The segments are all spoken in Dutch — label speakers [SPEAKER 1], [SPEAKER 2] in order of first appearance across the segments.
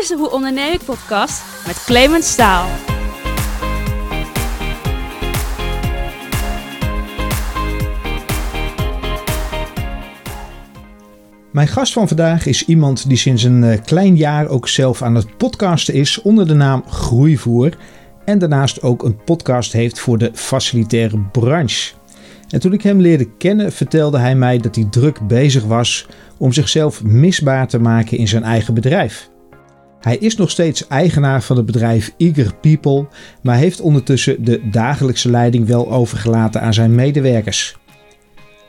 [SPEAKER 1] is de Hoe Onderneem ik podcast met Clemens Staal.
[SPEAKER 2] Mijn gast van vandaag is iemand die sinds een eh, klein jaar ook zelf aan het podcasten is onder de naam Groeivoer. En daarnaast ook een podcast heeft voor de facilitaire branche. En toen ik hem leerde kennen, vertelde hij mij dat hij druk bezig was om zichzelf misbaar te maken in zijn eigen bedrijf. Hij is nog steeds eigenaar van het bedrijf Eager People, maar heeft ondertussen de dagelijkse leiding wel overgelaten aan zijn medewerkers.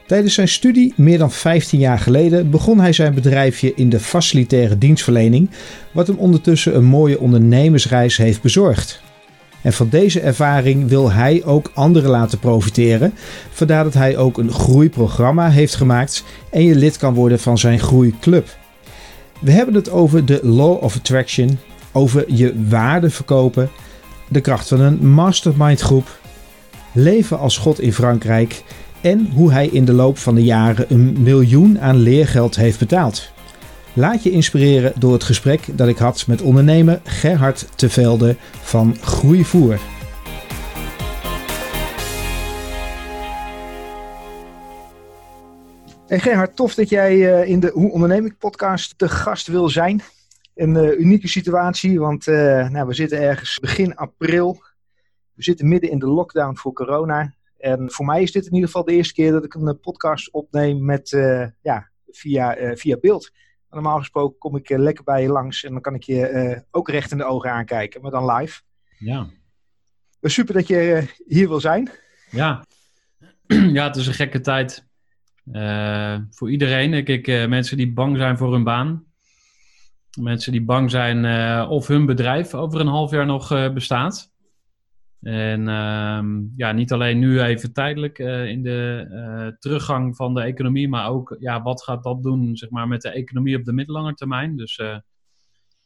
[SPEAKER 2] Tijdens zijn studie, meer dan 15 jaar geleden, begon hij zijn bedrijfje in de facilitaire dienstverlening, wat hem ondertussen een mooie ondernemersreis heeft bezorgd. En van deze ervaring wil hij ook anderen laten profiteren. Vandaar dat hij ook een groeiprogramma heeft gemaakt en je lid kan worden van zijn groeiclub. We hebben het over de Law of Attraction, over je waarde verkopen, de kracht van een mastermind groep, leven als God in Frankrijk en hoe hij in de loop van de jaren een miljoen aan leergeld heeft betaald. Laat je inspireren door het gesprek dat ik had met ondernemer Gerhard Tevelde van Groeivoer. Hey Gerhard, tof dat jij eh, in de Hoe Onderneem ik podcast te gast wil zijn. Een uh, unieke situatie, want uh, nou, we zitten ergens begin april. We zitten midden in de lockdown voor corona. En voor mij is dit in ieder geval de eerste keer dat ik een podcast opneem met, ja, via, via beeld. Normaal gesproken kom ik lekker bij je langs en dan kan ik je ook recht in de ogen aankijken, maar dan live.
[SPEAKER 3] Ja.
[SPEAKER 2] Super dat je hier wil zijn.
[SPEAKER 3] Ja. ja, het is een gekke tijd. Uh, voor iedereen, denk ik, uh, mensen die bang zijn voor hun baan. Mensen die bang zijn uh, of hun bedrijf over een half jaar nog bestaat. En ehm, ja, niet alleen nu even tijdelijk in de teruggang van de economie, maar ook ja, wat gaat dat doen zeg maar, met de economie op de middellange termijn. Dus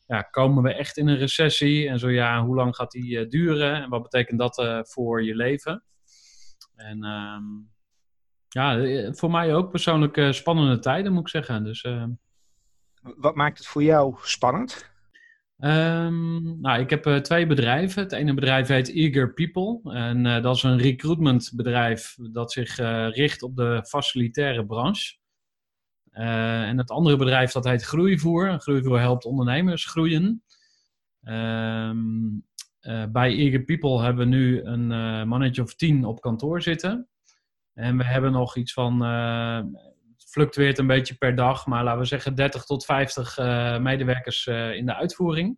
[SPEAKER 3] ja, komen we echt in een recessie? En zo ja, hoe lang gaat die duren? En wat betekent dat voor je leven? En um, ja, eh, voor mij ook persoonlijk uh, spannende tijden, moet ik zeggen. Dus, uh...
[SPEAKER 2] Wat maakt het voor jou spannend?
[SPEAKER 3] Um, nou, ik heb uh, twee bedrijven. Het ene bedrijf heet Eager People. En dat is een recruitmentbedrijf dat zich richt op de facilitaire branche. en het andere bedrijf dat heet Groeivoer. Groeivoer helpt ondernemers groeien. Um, bij Eager People hebben we nu een mannetje of tien op kantoor zitten. En we hebben nog iets van, het fluctueert een beetje per dag, maar laten we zeggen 30 tot 50 uh, medewerkers uh, in de uitvoering.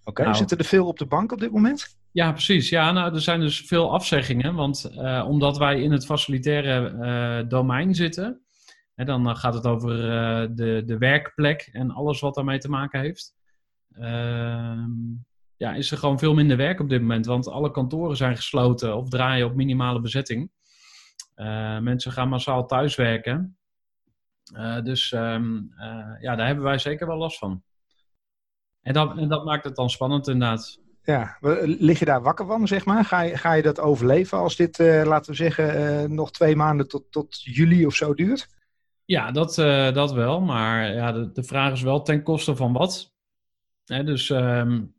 [SPEAKER 2] Oké, okay, nou, zitten er veel op de bank op dit moment?
[SPEAKER 3] Ja, precies. Ja, nou, er zijn dus veel afzeggingen, want omdat wij in het facilitaire domein zitten, hè, dan gaat het over de, de werkplek en alles wat daarmee te maken heeft. Ehm, ja, is er gewoon veel minder werk op dit moment, want alle kantoren zijn gesloten of draaien op minimale bezetting. Uh, mensen gaan massaal thuiswerken. Uh, dus um, uh, ja, daar hebben wij zeker wel last van. En dat, en dat maakt het dan spannend inderdaad.
[SPEAKER 2] Ja, lig je daar wakker van, zeg maar? Ga je, ga je dat overleven als dit, laten we zeggen, nog twee maanden tot, tot juli of zo duurt?
[SPEAKER 3] Ja, dat, dat wel. Maar ja, de, de vraag is wel ten koste van wat. Hè, dus um,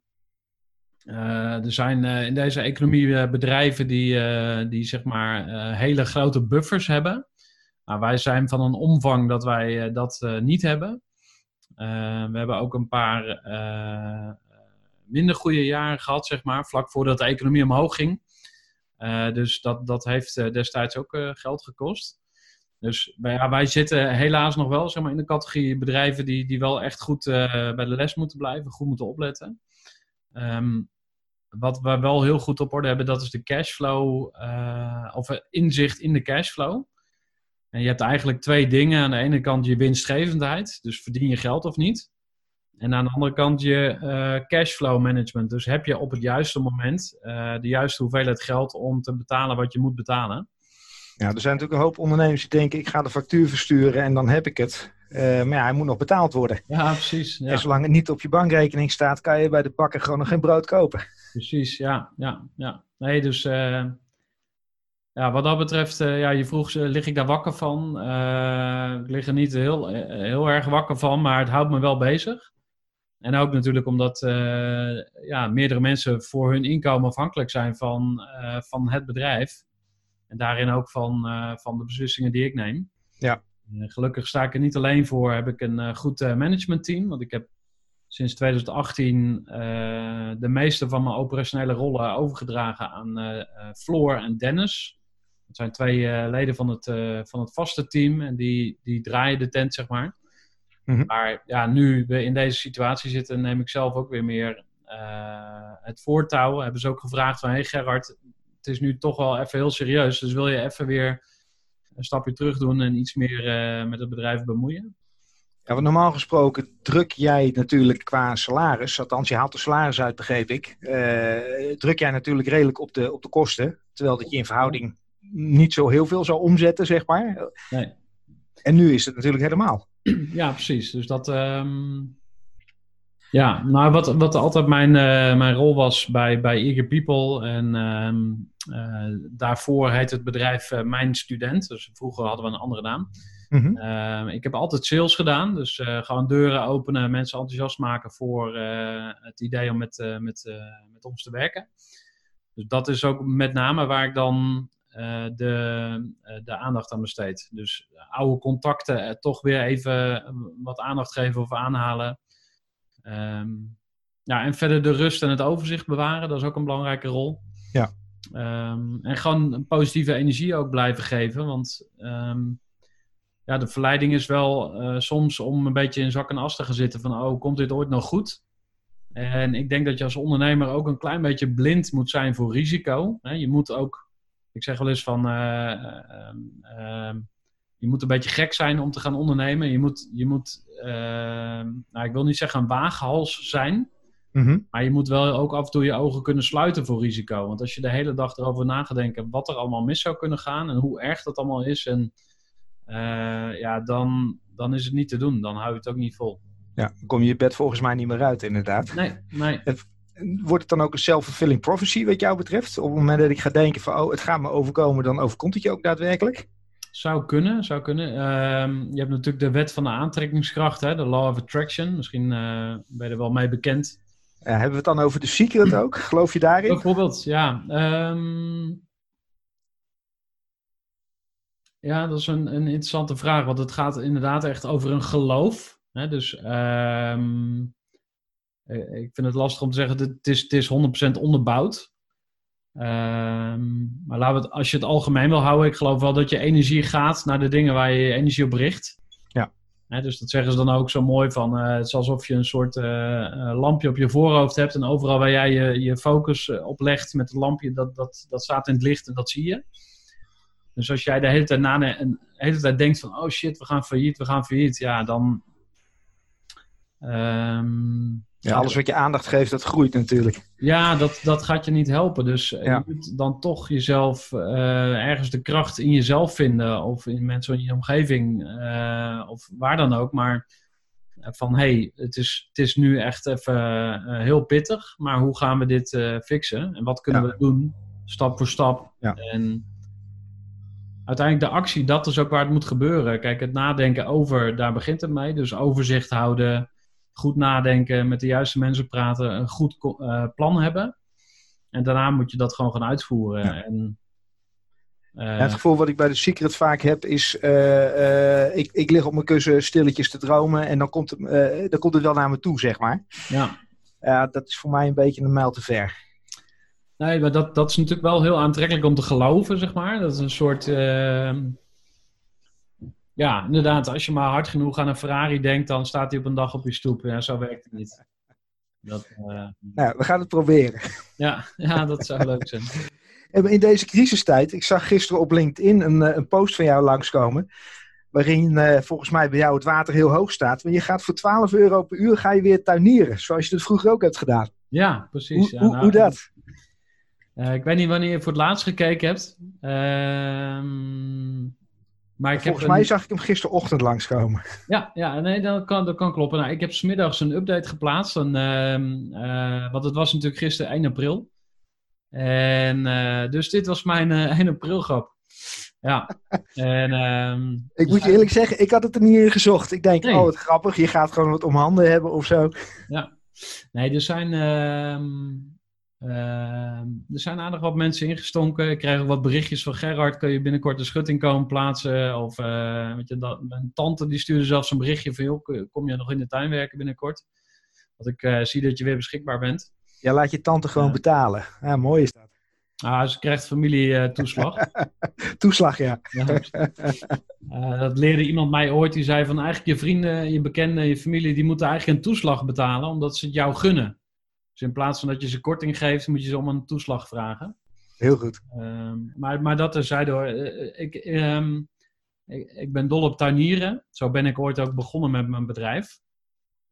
[SPEAKER 3] uh, er zijn uh, in deze economie uh, bedrijven die, die zeg maar hele grote buffers hebben. Maar wij zijn van een omvang dat wij dat niet hebben. we hebben ook een paar minder goede jaren gehad, zeg maar, vlak voordat de economie omhoog ging. dus dat, dat heeft destijds ook geld gekost. Dus ja, wij zitten helaas nog wel zeg maar, in de categorie bedrijven die, die wel echt goed bij de les moeten blijven, goed moeten opletten. Um, wat we wel heel goed op orde hebben, dat is de cashflow, uh, of inzicht in de cashflow. En je hebt eigenlijk twee dingen. Aan de ene kant je winstgevendheid, dus verdien je geld of niet. En aan de andere kant je uh, cashflow management. Dus heb je op het juiste moment de juiste hoeveelheid geld om te betalen wat je moet betalen.
[SPEAKER 2] Ja, er zijn natuurlijk een hoop ondernemers die denken: ik ga de factuur versturen en dan heb ik het. Uh, maar ja, hij moet nog betaald worden.
[SPEAKER 3] Ja, precies. Ja.
[SPEAKER 2] En zolang het niet op je bankrekening staat, kan je bij de bakker gewoon nog geen brood kopen.
[SPEAKER 3] Precies, ja. ja, ja. Nee, dus uh, ja, wat dat betreft, uh, ja, je vroeg, lig ik daar wakker van? ik lig er niet heel, heel erg wakker van, maar het houdt me wel bezig. En ook natuurlijk omdat eh, ja, meerdere mensen voor hun inkomen afhankelijk zijn van, eh, van het bedrijf. En daarin ook van, eh, van de beslissingen die ik neem.
[SPEAKER 2] Ja.
[SPEAKER 3] Eh, gelukkig sta ik er niet alleen voor, heb ik een eh, goed eh, managementteam. Want ik heb sinds 2018 eh, de meeste van mijn operationele rollen overgedragen aan Floor en Dennis. Dat zijn twee leden van het, van het vaste team en die, die draaien de tent, zeg maar.
[SPEAKER 2] Mhm.
[SPEAKER 3] Maar ja, nu we in deze situatie zitten, neem ik zelf ook weer meer het voortouw. Hebben ze ook gevraagd van, hey Gerard, het is nu toch wel even heel serieus. Dus wil je even weer een stapje terug doen en iets meer eh, met het bedrijf bemoeien?
[SPEAKER 2] Ja, want normaal gesproken druk jij natuurlijk qua salaris, althans je haalt de salaris uit, begreep ik, eh, druk jij natuurlijk redelijk op de, op de kosten, terwijl dat je in verhouding niet zo heel veel zou omzetten, zeg maar.
[SPEAKER 3] Nee.
[SPEAKER 2] En nu is het natuurlijk helemaal.
[SPEAKER 3] Ja, precies. Dus dat. ehm, Ja, nou, wat, wat altijd mijn, eh, mijn rol was bij, bij Eager People. En ehm, eh, daarvoor heet het bedrijf eh, Mijn Student. Dus vroeger hadden we een andere naam.
[SPEAKER 2] Mhm.
[SPEAKER 3] Ehm, ik heb altijd sales gedaan. Dus gewoon deuren openen, mensen enthousiast maken voor het idee om met, met, met ons te werken. Dus dat is ook met name waar ik dan de, de aandacht aan besteed. Dus oude contacten toch weer even wat aandacht geven of aanhalen. Ehm, ja, en verder de rust en het overzicht bewaren, dat is ook een belangrijke rol.
[SPEAKER 2] Ja.
[SPEAKER 3] Ehm, en gewoon een positieve energie ook blijven geven, want ehm, ja, de verleiding is wel eh, soms om een beetje in zak en as te gaan zitten van, oh, komt dit ooit nog goed? En ik denk dat je als ondernemer ook een klein beetje blind moet zijn voor risico. Hè? Je moet ook, ik zeg wel eens van, eh, ehm, je moet een beetje gek zijn om te gaan ondernemen. Je moet, je moet ehm, nou, ik wil niet zeggen een waaghals zijn,
[SPEAKER 2] Mhm.
[SPEAKER 3] maar je moet wel ook af en toe je ogen kunnen sluiten voor risico. Want als je de hele dag erover na gaat denken wat er allemaal mis zou kunnen gaan en hoe erg dat allemaal is, en, eh, ja, dan, dan is het niet te doen. Dan hou je het ook niet vol.
[SPEAKER 2] Ja, dan kom je je bed volgens mij niet meer uit, inderdaad.
[SPEAKER 3] Nee, nee.
[SPEAKER 2] Wordt het dan ook een self-fulfilling prophecy wat jou betreft? Op het moment dat ik ga denken van, oh, het gaat me overkomen, dan overkomt het je ook daadwerkelijk?
[SPEAKER 3] Zou kunnen, zou kunnen. Ehm, je hebt natuurlijk de wet van de aantrekkingskracht, hè, de law of attraction. Misschien eh, ben je er wel mee bekend.
[SPEAKER 2] Ja, hebben we het dan over de secret ook? Geloof je daarin?
[SPEAKER 3] Bijvoorbeeld, ja. ehm, ja, dat is een, een interessante vraag, want het gaat inderdaad echt over een geloof. Hè? Dus ehm, eh, ik vind het lastig om te zeggen, het is, het is 100% onderbouwd. Ehm, maar laten we het, als je het algemeen wil houden, ik geloof wel dat je energie gaat naar de dingen waar je je energie op richt.
[SPEAKER 2] Ja.
[SPEAKER 3] Dus dat zeggen ze dan ook zo mooi van, eh, het is alsof je een soort eh, eh, lampje op je voorhoofd hebt en overal waar jij je, je focus op legt met het lampje, dat, dat, dat staat in het licht en dat zie je. Dus als jij de hele tijd, na, de hele tijd denkt van, oh shit, we gaan failliet, we gaan failliet, ja, dan... ehm,
[SPEAKER 2] Ja, alles wat je aandacht geeft, dat groeit natuurlijk.
[SPEAKER 3] ja, dat, dat gaat je niet helpen. Dus eh,
[SPEAKER 2] Ja.
[SPEAKER 3] je moet dan toch jezelf eh, ergens de kracht in jezelf vinden. Of in mensen in je omgeving. eh, of waar dan ook. Maar van hé, hey, het, is, het is nu echt even heel pittig. Maar hoe gaan we dit eh, fixen? En wat kunnen
[SPEAKER 2] Ja.
[SPEAKER 3] we doen? Stap voor stap.
[SPEAKER 2] Ja.
[SPEAKER 3] En uiteindelijk de actie, dat is ook waar het moet gebeuren. Kijk, het nadenken over, daar begint het mee. Dus overzicht houden goed nadenken, met de juiste mensen praten, een goed eh, plan hebben. En daarna moet je dat gewoon gaan uitvoeren.
[SPEAKER 2] Ja.
[SPEAKER 3] En, eh,
[SPEAKER 2] Ja, het gevoel wat ik bij de Secret vaak heb is, eh, ik, ik lig op mijn kussen stilletjes te dromen en dan komt, het, dan komt het wel naar me toe, zeg maar.
[SPEAKER 3] ja.
[SPEAKER 2] Ja, dat is voor mij een beetje een mijl te ver.
[SPEAKER 3] Nee, maar dat, dat is natuurlijk wel heel aantrekkelijk om te geloven, zeg maar. Dat is een soort... ja, inderdaad, als je maar hard genoeg aan een Ferrari denkt, dan staat hij op een dag op je stoep. Ja, zo werkt het niet. Dat, eh,
[SPEAKER 2] Nou, we gaan het proberen.
[SPEAKER 3] ja, ja, dat zou leuk zijn.
[SPEAKER 2] En In deze crisistijd, ik zag gisteren op LinkedIn een, eh, een post van jou langskomen. Waarin eh, volgens mij bij jou het water heel hoog staat. Want je gaat voor 12 euro per uur ga je weer tuinieren. Zoals je het vroeger ook hebt gedaan.
[SPEAKER 3] Ja, precies.
[SPEAKER 2] Hoe,
[SPEAKER 3] ja, nou,
[SPEAKER 2] hoe dat?
[SPEAKER 3] Ik weet niet wanneer je voor het laatst gekeken hebt. Ehm, maar ik
[SPEAKER 2] Volgens
[SPEAKER 3] heb
[SPEAKER 2] mij
[SPEAKER 3] een-
[SPEAKER 2] zag ik hem gisterochtend langskomen.
[SPEAKER 3] Ja, ja nee, dat, kan, dat kan kloppen. Nou, ik heb smiddags een update geplaatst. En, ehm, eh, want het was natuurlijk gisteren 1 april. En eh, dus dit was mijn eh 1 april grap. Ja. En, ehm,
[SPEAKER 2] Ik moet je eerlijk zeggen, ik had het er niet in gezocht. Ik denk,
[SPEAKER 3] Nee.
[SPEAKER 2] oh wat grappig, je gaat gewoon wat om handen hebben of zo.
[SPEAKER 3] Nee, er zijn, ehm, er zijn aardig wat mensen ingestonken. Ik kreeg wat berichtjes van Gerard. Kun je binnenkort een schutting komen plaatsen? Of eh, weet je, dat, mijn tante die stuurde zelfs een berichtje van... Joh, kom je nog in de tuin werken binnenkort? Want ik eh, zie dat je weer beschikbaar bent.
[SPEAKER 2] Ja, laat je tante gewoon betalen. Ja, mooi is dat.
[SPEAKER 3] Ah, ze krijgt familietoeslag.
[SPEAKER 2] Toeslag, ja.
[SPEAKER 3] Ja. Eh, dat leerde iemand mij ooit. Die zei van eigenlijk je vrienden, je bekenden, je familie, die moeten eigenlijk een toeslag betalen, omdat ze het jou gunnen. Dus in plaats van dat je ze korting geeft, moet je ze om een toeslag vragen.
[SPEAKER 2] Heel goed.
[SPEAKER 3] Ehm, maar, maar dat terzijde hoor. Eh, Ik, ehm, ik, ik ben dol op tuinieren. Zo ben ik ooit ook begonnen met mijn bedrijf.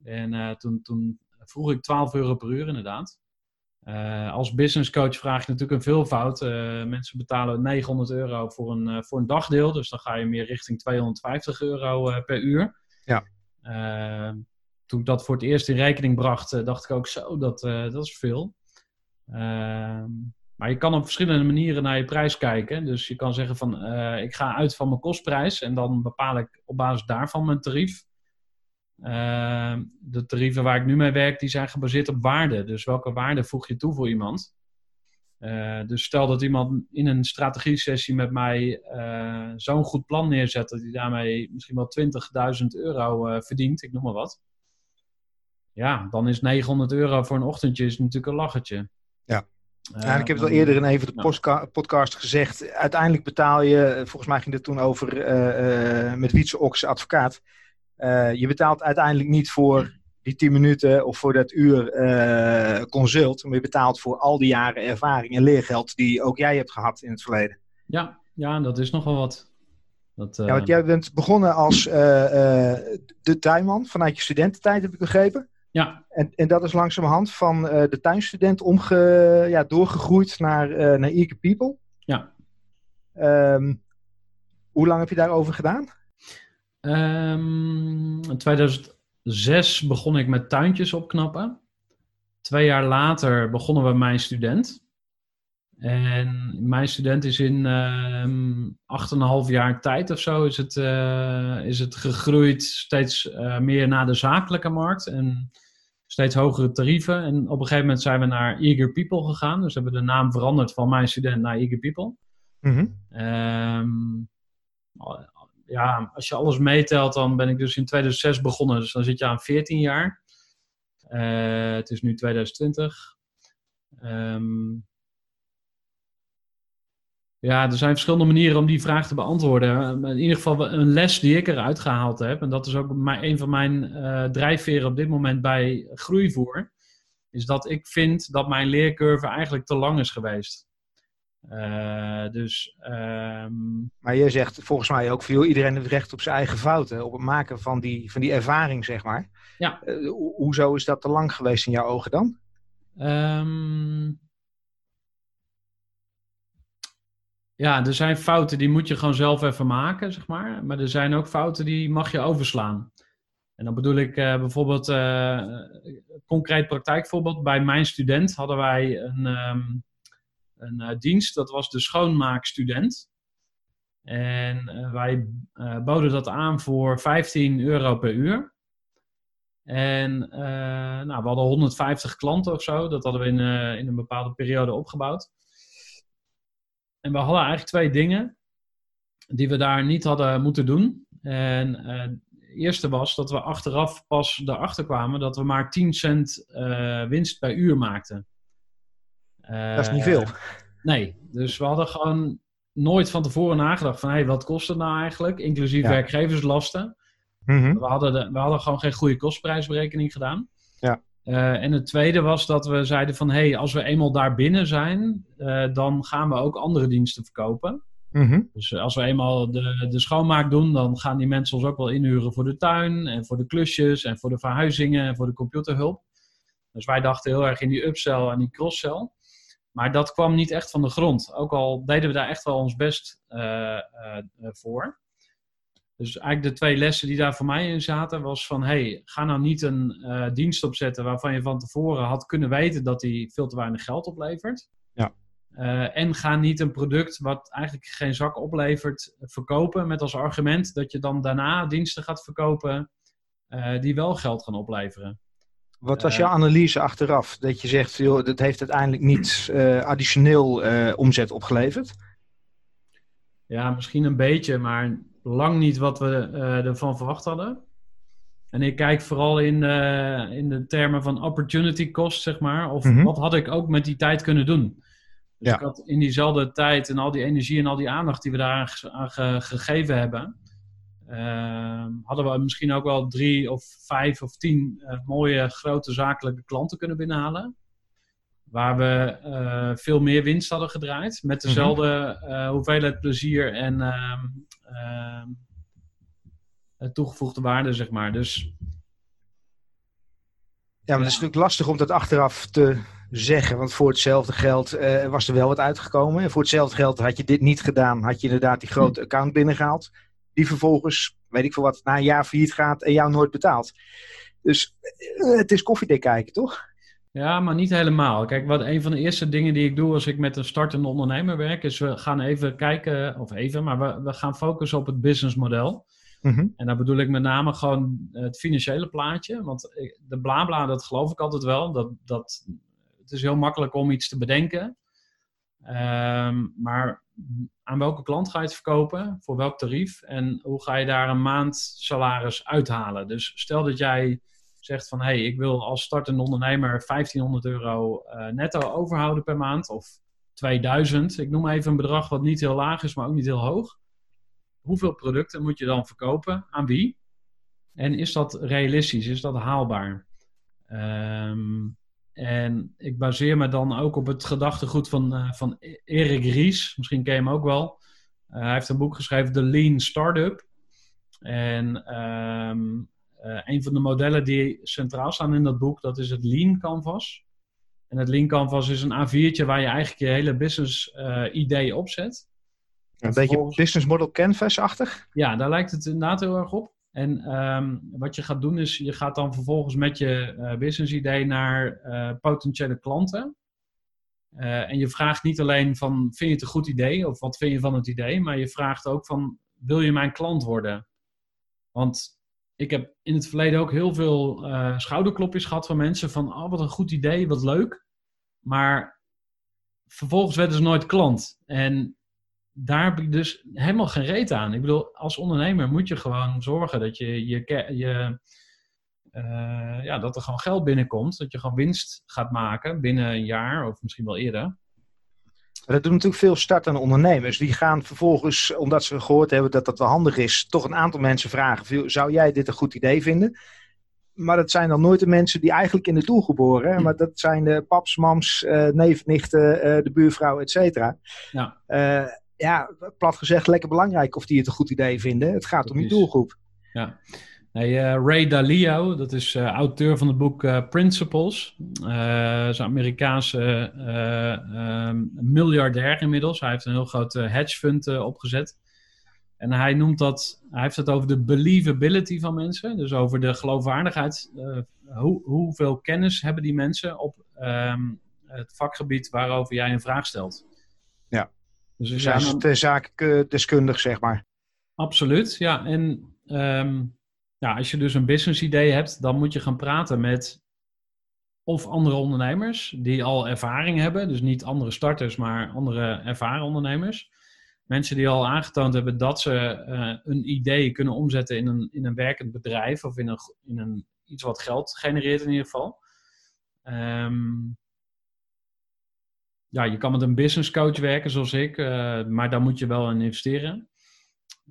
[SPEAKER 3] En eh, toen, toen vroeg ik 12 euro per uur inderdaad. Eh, als business coach vraag je natuurlijk een veelvoud. Eh, mensen betalen 900 euro voor een, eh, voor een dagdeel. Dus dan ga je meer richting 250 euro eh, per uur.
[SPEAKER 2] Ja.
[SPEAKER 3] Toen ik dat voor het eerst in rekening bracht, eh, dacht ik ook zo, dat, eh, dat is veel. Ehm, maar je kan op verschillende manieren naar je prijs kijken. Dus je kan zeggen van, eh, ik ga uit van mijn kostprijs en dan bepaal ik op basis daarvan mijn tarief. Ehm, de tarieven waar ik nu mee werk, die zijn gebaseerd op waarde. Dus welke waarde voeg je toe voor iemand? Dus stel dat iemand in een strategie-sessie met mij zo'n goed plan neerzet, dat hij daarmee misschien wel 20.000 euro verdient, ik noem maar wat. Ja, dan is 900 euro voor een ochtendje is natuurlijk een lachertje.
[SPEAKER 2] Ja.
[SPEAKER 3] Eh,
[SPEAKER 2] Ja, ik heb het al eerder in een van de postka- podcast gezegd. Uiteindelijk betaal je, eh, volgens mij ging het toen over eh, met Wietse Oks advocaat. Je betaalt uiteindelijk niet voor die 10 minuten of voor dat uur consult. Maar je betaalt voor al die jaren ervaring en leergeld die ook jij hebt gehad in het verleden.
[SPEAKER 3] Ja, ja, dat is nogal wat. Dat,
[SPEAKER 2] Ja, want jij bent begonnen als de tuinman vanuit je studententijd, heb ik begrepen.
[SPEAKER 3] Ja,
[SPEAKER 2] En, en dat is langzamerhand van eh, de tuinstudent omge, ja, doorgegroeid naar, eh naar Eager People.
[SPEAKER 3] Ja.
[SPEAKER 2] Ehm, hoe lang heb je daarover gedaan?
[SPEAKER 3] Ehm, in 2006 begon ik met tuintjes opknappen. Twee jaar later begonnen we Mijn Student. En Mijn Student is in ehm 8,5 jaar tijd of zo is het, eh, is het gegroeid steeds eh, meer naar de zakelijke markt. En steeds hogere tarieven. En op een gegeven moment zijn we naar Eager People gegaan. Dus hebben we de naam veranderd van Mijn Student naar Eager People. Ehm, ja, als je alles meetelt, dan ben ik dus in 2006 begonnen. Dus dan zit je aan 14 jaar. Eh, het is nu 2020. Ehm, ja, er zijn verschillende manieren om die vraag te beantwoorden. In ieder geval een les die ik eruit gehaald heb. En dat is ook mijn, een van mijn eh, drijfveren op dit moment bij groeivoer. Is dat ik vind dat mijn leercurve eigenlijk te lang is geweest. Eh, dus ehm,
[SPEAKER 2] Maar je zegt volgens mij ook veel, iedereen heeft recht op zijn eigen fouten. Op het maken van die, van die ervaring, zeg maar.
[SPEAKER 3] Ja.
[SPEAKER 2] Eh, ho- hoezo is dat te lang geweest in jouw ogen dan?
[SPEAKER 3] Ehm, ja, er zijn fouten die moet je gewoon zelf even maken, zeg maar. Maar er zijn ook fouten die mag je overslaan. En dan bedoel ik eh, bijvoorbeeld, eh, concreet praktijkvoorbeeld. Bij mijn student hadden wij een, ehm, een eh, dienst, dat was de schoonmaakstudent. En wij boden dat aan voor 15 euro per uur. En nou, we hadden 150 klanten of zo. Dat hadden we in, in een bepaalde periode opgebouwd. En we hadden eigenlijk twee dingen die we daar niet hadden moeten doen. En eh, het eerste was dat we achteraf pas erachter kwamen dat we maar 10 cent eh, winst per uur maakten.
[SPEAKER 2] Dat is niet
[SPEAKER 3] Eh,
[SPEAKER 2] veel.
[SPEAKER 3] Nee, dus we hadden gewoon nooit van tevoren nagedacht van... hé, wat kost het nou eigenlijk? Inclusief
[SPEAKER 2] Ja.
[SPEAKER 3] werkgeverslasten.
[SPEAKER 2] Mhm.
[SPEAKER 3] We hadden, de, we hadden gewoon geen goede kostprijsberekening gedaan. Eh, en het tweede was dat we zeiden van... hé, hey, als we eenmaal daar binnen zijn... eh, dan gaan we ook andere diensten verkopen.
[SPEAKER 2] Mhm.
[SPEAKER 3] Dus eh, als we eenmaal de, de schoonmaak doen... dan gaan die mensen ons ook wel inhuren voor de tuin... en voor de klusjes en voor de verhuizingen en voor de computerhulp. Dus wij dachten heel erg in die upsell en die crosssell. Maar dat kwam niet echt van de grond. Ook al deden we daar echt wel ons best voor. Dus eigenlijk de twee lessen die daar voor mij in zaten, was van hey, ga nou niet een eh, dienst opzetten waarvan je van tevoren had kunnen weten dat die veel te weinig geld oplevert.
[SPEAKER 2] Ja.
[SPEAKER 3] Eh, en ga niet een product wat eigenlijk geen zak oplevert verkopen met als argument dat je dan daarna diensten gaat verkopen eh, die wel geld gaan opleveren.
[SPEAKER 2] Wat was
[SPEAKER 3] Eh,
[SPEAKER 2] jouw analyse achteraf? Dat je zegt, joh, dat heeft uiteindelijk niet eh, additioneel eh, omzet opgeleverd?
[SPEAKER 3] Ja, misschien een beetje, maar lang niet wat we eh, ervan verwacht hadden. En ik kijk vooral in, eh, in de termen van opportunity cost, zeg maar. Of
[SPEAKER 2] Mhm.
[SPEAKER 3] wat had ik ook met die tijd kunnen doen? Dus
[SPEAKER 2] Ja.
[SPEAKER 3] ik had in diezelfde tijd en al die energie en al die aandacht die we daar aan, ge- gegeven hebben, ehm, hadden we misschien ook wel drie of vijf of tien eh, mooie grote zakelijke klanten kunnen binnenhalen. Waar we veel meer winst hadden gedraaid. Met dezelfde eh, hoeveelheid plezier en ehm, ehm, eh, toegevoegde waarde, zeg maar. Dus
[SPEAKER 2] Ja, maar het is natuurlijk lastig om dat achteraf te zeggen. Want voor hetzelfde geld eh, was er wel wat uitgekomen. En voor hetzelfde geld had je dit niet gedaan. Had je inderdaad die grote account binnengehaald. Die vervolgens, weet ik veel wat, na een jaar failliet gaat en jou nooit betaalt. Dus eh, het is koffiedik kijken, toch?
[SPEAKER 3] Ja, maar niet helemaal. Kijk, wat een van de eerste dingen die ik doe als ik met een startende ondernemer werk, is we gaan even kijken, of even, maar we, we gaan focussen op het businessmodel.
[SPEAKER 2] Mhm.
[SPEAKER 3] En daar bedoel ik met name gewoon het financiële plaatje. Want de blabla, dat geloof ik altijd wel. Dat, dat, het is heel makkelijk om iets te bedenken. Ehm, maar aan welke klant ga je het verkopen? Voor welk tarief? En hoe ga je daar een maand salaris uithalen? Dus stel dat jij zegt van... hé, hey, ik wil als startende ondernemer 1500 euro eh, netto overhouden per maand. Of 2000. Ik noem even een bedrag wat niet heel laag is, maar ook niet heel hoog hoeveel producten moet je dan verkopen? Aan wie? En is dat realistisch? Is dat haalbaar? Ehm, en ik baseer me dan ook op het gedachtegoed van, eh, van Erik Ries. Misschien ken je hem ook wel. Eh, hij heeft een boek geschreven, The Lean Startup. En eh, een van de modellen die centraal staan in dat boek, dat is het Lean Canvas. En het Lean Canvas is een A4'tje waar je eigenlijk je hele business eh, idee op zet.
[SPEAKER 2] Een beetje business model canvas-achtig.
[SPEAKER 3] Ja, daar lijkt het inderdaad heel erg op. En ehm, wat je gaat doen is, je gaat dan vervolgens met je eh, business idee naar eh, potentiële klanten. Eh, en je vraagt niet alleen van, vind je het een goed idee? Of wat vind je van het idee? Maar je vraagt ook van, wil je mijn klant worden? Want ik heb in het verleden ook heel veel eh, schouderklopjes gehad van mensen van, oh wat een goed idee, wat leuk. Maar vervolgens werden ze nooit klant. En daar heb ik dus helemaal geen reet aan. Ik bedoel, als ondernemer moet je gewoon zorgen dat je, je, je eh, ja, dat er gewoon geld binnenkomt. Dat je gewoon winst gaat maken binnen een jaar of misschien wel eerder.
[SPEAKER 2] Maar dat doen natuurlijk veel startende ondernemers. Die gaan vervolgens, omdat ze gehoord hebben dat dat wel handig is, toch een aantal mensen vragen: "Viel- zou jij dit een goed idee vinden? Maar dat zijn dan nooit de mensen die eigenlijk in de doel geboren. hè. Maar dat zijn de paps, mams, eh neef, nichten, eh, de buurvrouw, et cetera.
[SPEAKER 3] Ja.
[SPEAKER 2] Eh, ja, plat gezegd, lekker belangrijk of die het een goed idee vinden. Het gaat om je doelgroep.
[SPEAKER 3] Nee, eh, Ray Dalio, dat is eh, auteur van het boek eh, Principles. Eh is een Amerikaanse eh, ehm, miljardair inmiddels. Hij heeft een heel groot hedge fund opgezet. En hij noemt dat, hij heeft het over de believability van mensen. Dus over de geloofwaardigheid. hoe, hoeveel kennis hebben die mensen op ehm, het vakgebied waarover jij een vraag stelt.
[SPEAKER 2] Ja.
[SPEAKER 3] Dus dan-
[SPEAKER 2] te zakendeskundig, zeg maar.
[SPEAKER 3] Absoluut, ja. En ehm, ja, als je dus een business idee hebt, dan moet je gaan praten met of andere ondernemers die al ervaring hebben. Dus niet andere starters, maar andere ervaren ondernemers. Mensen die al aangetoond hebben dat ze eh, een idee kunnen omzetten in een, in een werkend bedrijf of in, een, in een, iets wat geld genereert in ieder geval. Ehm, ja, je kan met een business coach werken zoals ik, eh, maar daar moet je wel in investeren.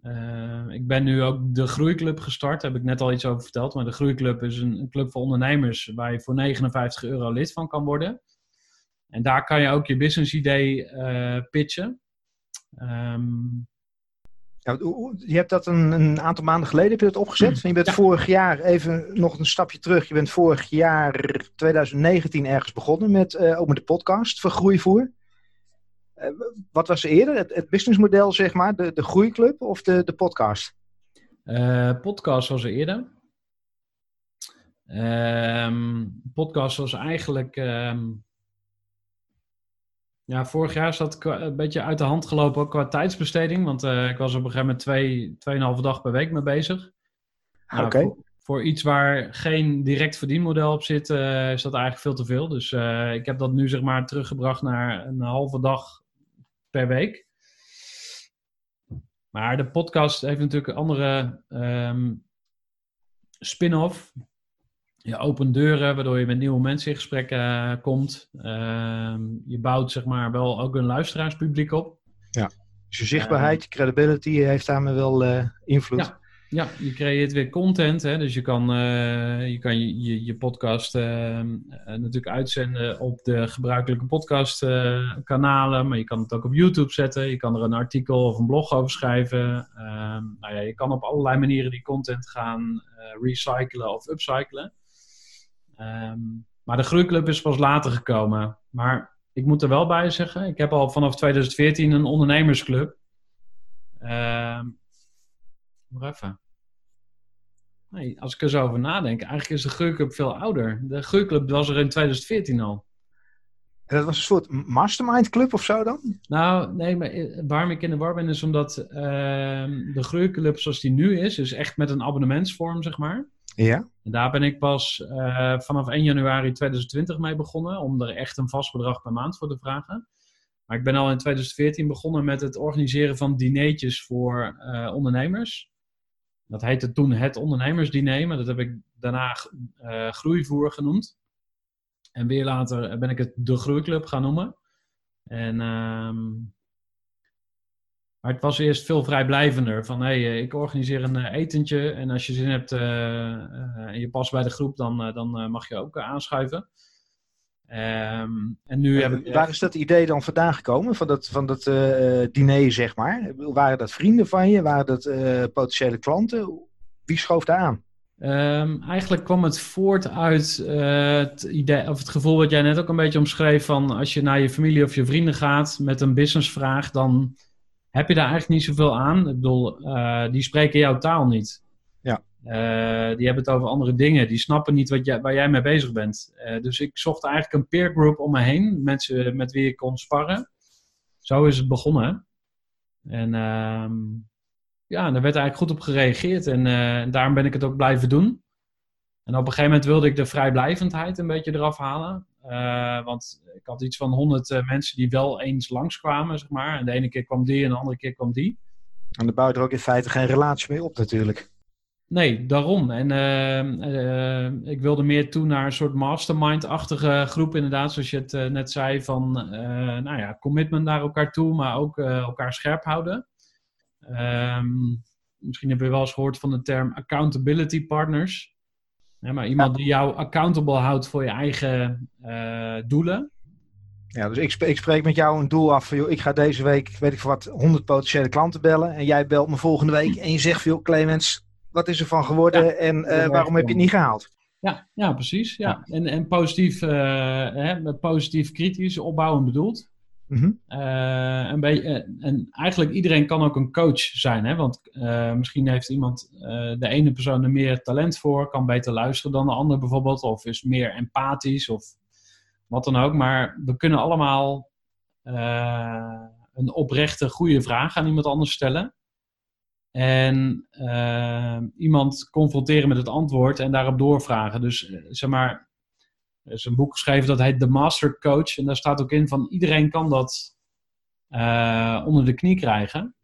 [SPEAKER 3] Eh, ik ben nu ook de Groeiclub gestart, daar heb ik net al iets over verteld. Maar de Groeiclub is een, een club voor ondernemers waar je voor 59 euro lid van kan worden. En daar kan je ook je business idee eh, pitchen. Ehm,
[SPEAKER 2] Ja, je hebt dat een, een aantal maanden geleden heb je dat opgezet. En je bent
[SPEAKER 3] Ja.
[SPEAKER 2] vorig jaar, even nog een stapje terug. Je bent vorig jaar 2019 ergens begonnen met, eh, ook met de podcast voor Groeivoer. Eh, wat was er eerder? Het, het businessmodel, zeg maar, de, de groeiclub of de, de podcast?
[SPEAKER 3] eh, podcast was er eerder. Ehm, podcast was eigenlijk. ehm, Ja, vorig jaar is dat een beetje uit de hand gelopen ook qua tijdsbesteding. Want eh, ik was op een gegeven moment twee, tweeënhalve dag per week mee bezig. Nou,
[SPEAKER 2] Oké.
[SPEAKER 3] voor, voor iets waar geen direct verdienmodel op zit, eh, is dat eigenlijk veel te veel. Dus eh, ik heb dat nu zeg maar teruggebracht naar een halve dag per week. Maar de podcast heeft natuurlijk een andere ehm, spin-off. Je opent deuren, waardoor je met nieuwe mensen in gesprek eh, komt. Ehm, je bouwt zeg maar wel ook een luisteraarspubliek op.
[SPEAKER 2] Dus je zichtbaarheid, je credibility heeft daarmee wel eh, invloed.
[SPEAKER 3] Ja. Ja, je creëert weer content. Hè? Dus je kan, eh, je, kan je, je, podcast eh, eh, natuurlijk uitzenden op de gebruikelijke podcastkanalen. maar je kan het ook op YouTube zetten. Je kan er een artikel of een blog over schrijven. Ehm, nou ja, je kan op allerlei manieren die content gaan recyclen of upcyclen. Ehm, maar de Groeiclub is pas later gekomen. Maar ik moet er wel bij zeggen, ik heb al vanaf 2014 een ondernemersclub. Ehm Nog even. Nee, als ik er zo over nadenk, eigenlijk is de Groeiclub veel ouder. De Groeiclub was er in 2014 al.
[SPEAKER 2] En dat was een soort mastermind club of zo dan?
[SPEAKER 3] Nou, nee, maar eh, waarom ik in de war ben is omdat ehm, de Groeiclub zoals die nu is, is echt met een abonnementsvorm, zeg maar.
[SPEAKER 2] Ja.
[SPEAKER 3] En daar ben ik pas eh, vanaf 1 januari 2020 mee begonnen, om er echt een vast bedrag per maand voor te vragen. Maar ik ben al in 2014 begonnen met het organiseren van dineetjes voor eh, ondernemers. Dat heette toen het ondernemersdiner, maar dat heb ik daarna eh, groeivoer genoemd. En weer later ben ik het de Groeiclub gaan noemen. En, ehm, maar het was eerst veel vrijblijvender. Van hé, hey, ik organiseer een eh, etentje. En als je zin hebt eh, eh, en je past bij de groep, dan, eh, dan eh, mag je ook eh, aanschuiven. Ehm, en nu ik.
[SPEAKER 2] Waar is dat idee dan vandaan gekomen? Van dat, van dat eh, diner, zeg maar? Waren dat vrienden van je? Waren dat eh, potentiële klanten? Wie schoof daar aan?
[SPEAKER 3] Ehm, eigenlijk kwam het voort uit eh, het, idee, of het gevoel wat jij net ook een beetje omschreef van als je naar je familie of je vrienden gaat met een businessvraag, dan heb je daar eigenlijk niet zoveel aan. Ik bedoel, die spreken jouw taal niet. Eh, die hebben het over andere dingen. Die snappen niet wat jij, waar jij mee bezig bent. Eh, dus ik zocht eigenlijk een peer group om me heen. Mensen met wie ik kon sparren. Zo is het begonnen. En ehm, ja, daar werd eigenlijk goed op gereageerd. En eh, daarom ben ik het ook blijven doen. En op een gegeven moment wilde ik de vrijblijvendheid een beetje eraf halen. Want ik had iets van honderd eh, mensen die wel eens langskwamen, zeg maar. En de ene keer kwam die en de andere keer kwam die.
[SPEAKER 2] En dan bouw je er ook in feite geen relatie mee op natuurlijk.
[SPEAKER 3] Nee, daarom. En eh, eh, ik wilde meer toe naar een soort mastermind-achtige groep, inderdaad, zoals je het eh, net zei, van nou ja, commitment naar elkaar toe, maar ook elkaar scherp houden. Ehm, misschien heb je wel eens gehoord van de term accountability partners. Ja, maar iemand die jou accountable houdt voor je eigen doelen.
[SPEAKER 2] Ja, dus ik, sp- ik spreek met jou een doel af van, joh, ik ga deze week, weet ik veel wat, 100 potentiële klanten bellen. En jij belt me volgende week en je zegt van, joh, Clemens, wat is er van geworden en eh, waarom heb je het niet gehaald?
[SPEAKER 3] Ja, ja precies. Ja. En, en positief, eh, hè, met positief kritisch opbouwen bedoeld. Een beetje, eh, en eigenlijk iedereen kan ook een coach zijn. Hè? Want misschien heeft iemand de ene persoon er meer talent voor, kan beter luisteren dan de ander bijvoorbeeld, of is meer empathisch of wat dan ook. Maar we kunnen allemaal een oprechte, goede vraag aan iemand anders stellen. En eh, iemand confronteren met het antwoord en daarop doorvragen. Dus eh, zeg maar, er is een boek geschreven dat heet The Master Coach. En daar staat ook in van iedereen kan dat eh, onder de knie krijgen.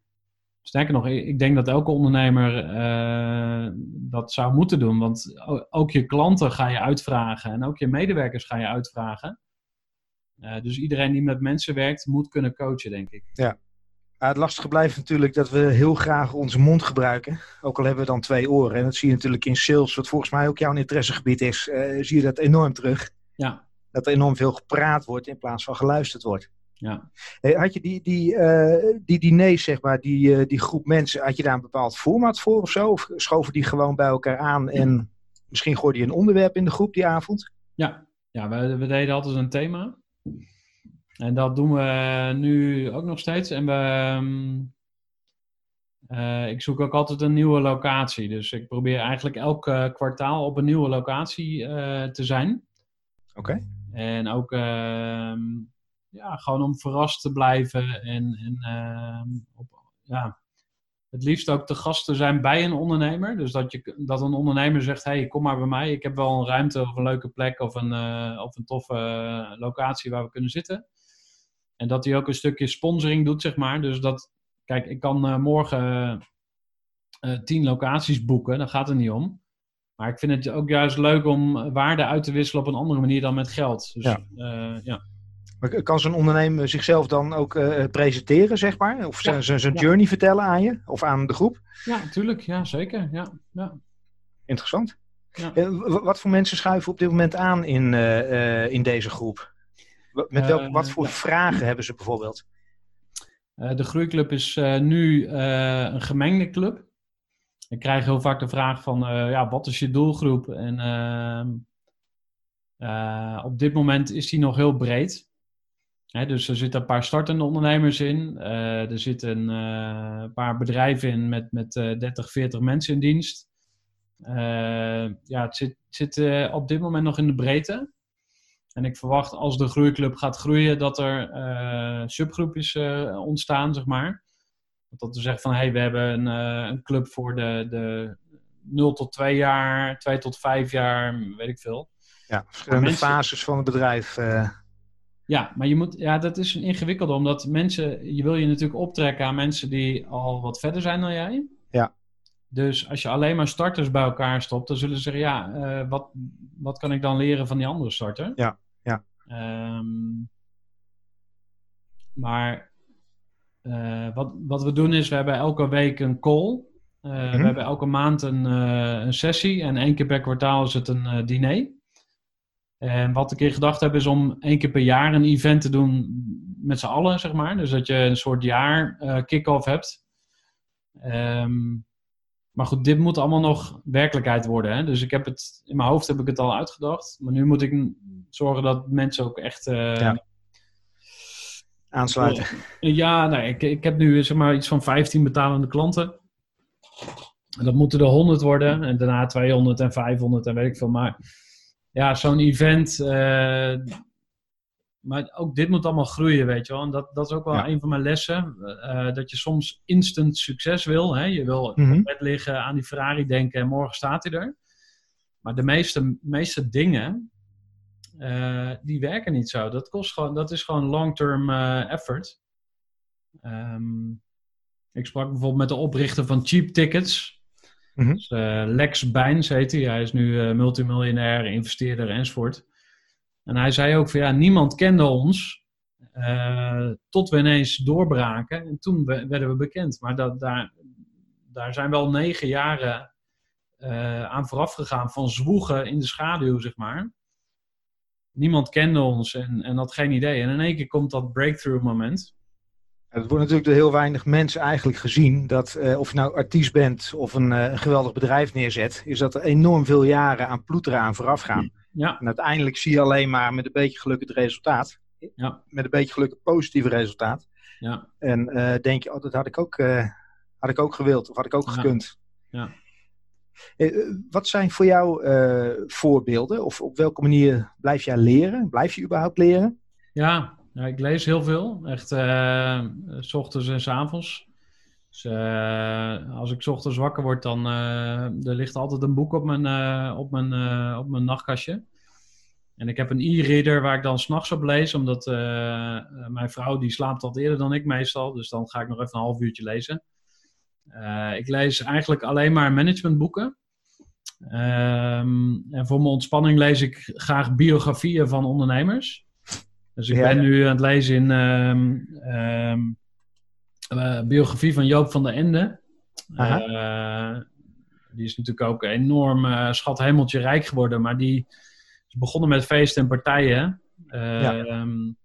[SPEAKER 3] Sterker nog, ik denk dat elke ondernemer eh, dat zou moeten doen. Want ook je klanten ga je uitvragen en ook je medewerkers ga je uitvragen. Dus iedereen die met mensen werkt, moet kunnen coachen, denk ik.
[SPEAKER 2] Ja, het lastige blijft natuurlijk dat we heel graag onze mond gebruiken. Ook al hebben we dan twee oren. En dat zie je natuurlijk in sales, wat volgens mij ook jouw interessegebied is. eh, zie je dat enorm terug.
[SPEAKER 3] Ja,
[SPEAKER 2] Dat er enorm veel gepraat wordt in plaats van geluisterd wordt.
[SPEAKER 3] ja.
[SPEAKER 2] Hey, had je die, die, eh, die diners, zeg maar, die, eh, die groep mensen, had je daar een bepaald format voor of zo? Of schoven die gewoon bij elkaar aan en misschien gooide je een onderwerp in de groep die avond?
[SPEAKER 3] Ja, ja we, we deden altijd een thema. En dat doen we nu ook nog steeds. En we, ehm, eh, ik zoek ook altijd een nieuwe locatie. Dus ik probeer eigenlijk elk eh, kwartaal op een nieuwe locatie eh, te zijn.
[SPEAKER 2] Oké.
[SPEAKER 3] En ook, ehm, ja, gewoon om verrast te blijven en, en ehm, op, ja, het liefst ook te gast te zijn bij een ondernemer. Dus dat, je, dat een ondernemer zegt, hey, kom maar bij mij. Ik heb wel een ruimte of een leuke plek of een, of een toffe locatie waar we kunnen zitten. En dat hij ook een stukje sponsoring doet, zeg maar. Dus dat, kijk, ik kan uh, morgen tien locaties boeken. Daar gaat het niet om. Maar ik vind het ook juist leuk om waarde uit te wisselen op een andere manier dan met geld. Dus,
[SPEAKER 2] ja.
[SPEAKER 3] ja.
[SPEAKER 2] Maar kan zo'n ondernemer zichzelf dan ook presenteren, zeg maar? Of ja, zijn, zijn journey vertellen aan je? Of aan de groep?
[SPEAKER 3] Ja, natuurlijk. Ja, zeker. Ja, ja.
[SPEAKER 2] Interessant. Uh, wat voor mensen schuiven op dit moment aan in, in deze groep? Met welk, wat voor vragen hebben ze bijvoorbeeld?
[SPEAKER 3] de Groeiclub is nu een gemengde club. Ik krijg heel vaak de vraag van, ja, wat is je doelgroep? En ehm, op dit moment is die nog heel breed dus er zitten een paar startende ondernemers in. Uh, er zitten uh, een paar bedrijven in met, met uh, 30, 40 mensen in dienst. Eh, ja, het zit, zit op dit moment nog in de breedte. En ik verwacht als de groeiclub gaat groeien dat er subgroepjes ontstaan, zeg maar. Dat we zeggen van, hé, hey, we hebben een, een club voor de, de 0 tot 2 jaar, 2 tot 5 jaar, weet ik veel.
[SPEAKER 2] Ja, verschillende mensen... fases van het bedrijf.
[SPEAKER 3] Ja, maar je moet, ja, dat is een ingewikkelde, omdat mensen, je wil je natuurlijk optrekken aan mensen die al wat verder zijn dan jij.
[SPEAKER 2] Ja.
[SPEAKER 3] Dus als je alleen maar starters bij elkaar stopt, dan zullen ze zeggen, ja, uh, wat, wat kan ik dan leren van die andere starter?
[SPEAKER 2] Ja, ja.
[SPEAKER 3] Um, maar uh, wat, wat we doen is, we hebben elke week een call. Uh, mm -hmm. We hebben elke maand een, een sessie en één keer per kwartaal is het een diner. En wat ik in gedacht heb is om één keer per jaar een event te doen met z'n allen, zeg maar. Dus dat je een soort jaar kick-off hebt. Um, maar goed, dit moet allemaal nog werkelijkheid worden. Hè? Dus ik heb het, in mijn hoofd heb ik het al uitgedacht. Maar nu moet ik zorgen dat mensen ook echt... Uh, ja.
[SPEAKER 2] Aansluiten.
[SPEAKER 3] Ja, nou, ik, ik heb nu zeg maar iets van 15 betalende klanten. En dat moeten er 100 worden. En daarna 200 en 500 en weet ik veel. Maar ja, zo'n event. Uh, maar ook dit moet allemaal groeien, weet je wel. En dat, dat is ook wel ja. een van mijn lessen. Uh, dat je soms instant succes wil. Hè? Je wil mm -hmm. op bed liggen, aan die Ferrari denken en morgen staat hij er. Maar de meeste, meeste dingen, uh, die werken niet zo. Dat, kost gewoon, dat is gewoon long-term effort. Um, ik sprak bijvoorbeeld met de oprichter van Cheap Tickets. Mm -hmm. dus, Lex Bijns heet hij. Hij is nu multimiljonair, investeerder enzovoort. En hij zei ook van ja, niemand kende ons uh, tot we ineens doorbraken. En toen werden we bekend. Maar dat, daar, daar zijn wel negen jaren aan vooraf gegaan van zwoegen in de schaduw, zeg maar. Niemand kende ons en, en had geen idee. En in één keer komt dat breakthrough moment.
[SPEAKER 2] Het wordt natuurlijk door heel weinig mensen eigenlijk gezien dat uh, of je nou artiest bent of een, een, geweldig bedrijf neerzet, is dat er enorm veel jaren aan ploeteren aan vooraf gaan.
[SPEAKER 3] Ja.
[SPEAKER 2] En uiteindelijk zie je alleen maar met een beetje geluk het resultaat.
[SPEAKER 3] Ja.
[SPEAKER 2] Met een beetje geluk het positieve resultaat.
[SPEAKER 3] Ja.
[SPEAKER 2] En uh, denk je, oh, dat had ik, ook, had ik ook gewild of had ik ook gekund.
[SPEAKER 3] Ja.
[SPEAKER 2] wat zijn voor jou voorbeelden? Of op welke manier blijf jij leren? Blijf je überhaupt leren?
[SPEAKER 3] Ja, ik lees heel veel. Echt s ochtends en s avonds. Dus uh, als ik s ochtends wakker word, dan uh, er ligt altijd een boek op mijn, op mijn, op mijn nachtkastje. En ik heb een e-reader waar ik dan s'nachts op lees, omdat mijn vrouw die slaapt al eerder dan ik meestal. Dus dan ga ik nog even een half uurtje lezen. ik lees eigenlijk alleen maar managementboeken. Um, en voor mijn ontspanning lees ik graag biografieën van ondernemers. Dus ik ja, ben nu aan het lezen in um, um, uh, biografie van Joop van der Ende. Uh, die is natuurlijk ook een enorm uh, schat hemeltje rijk geworden, maar die is begonnen met feesten en partijen. Ja. Um,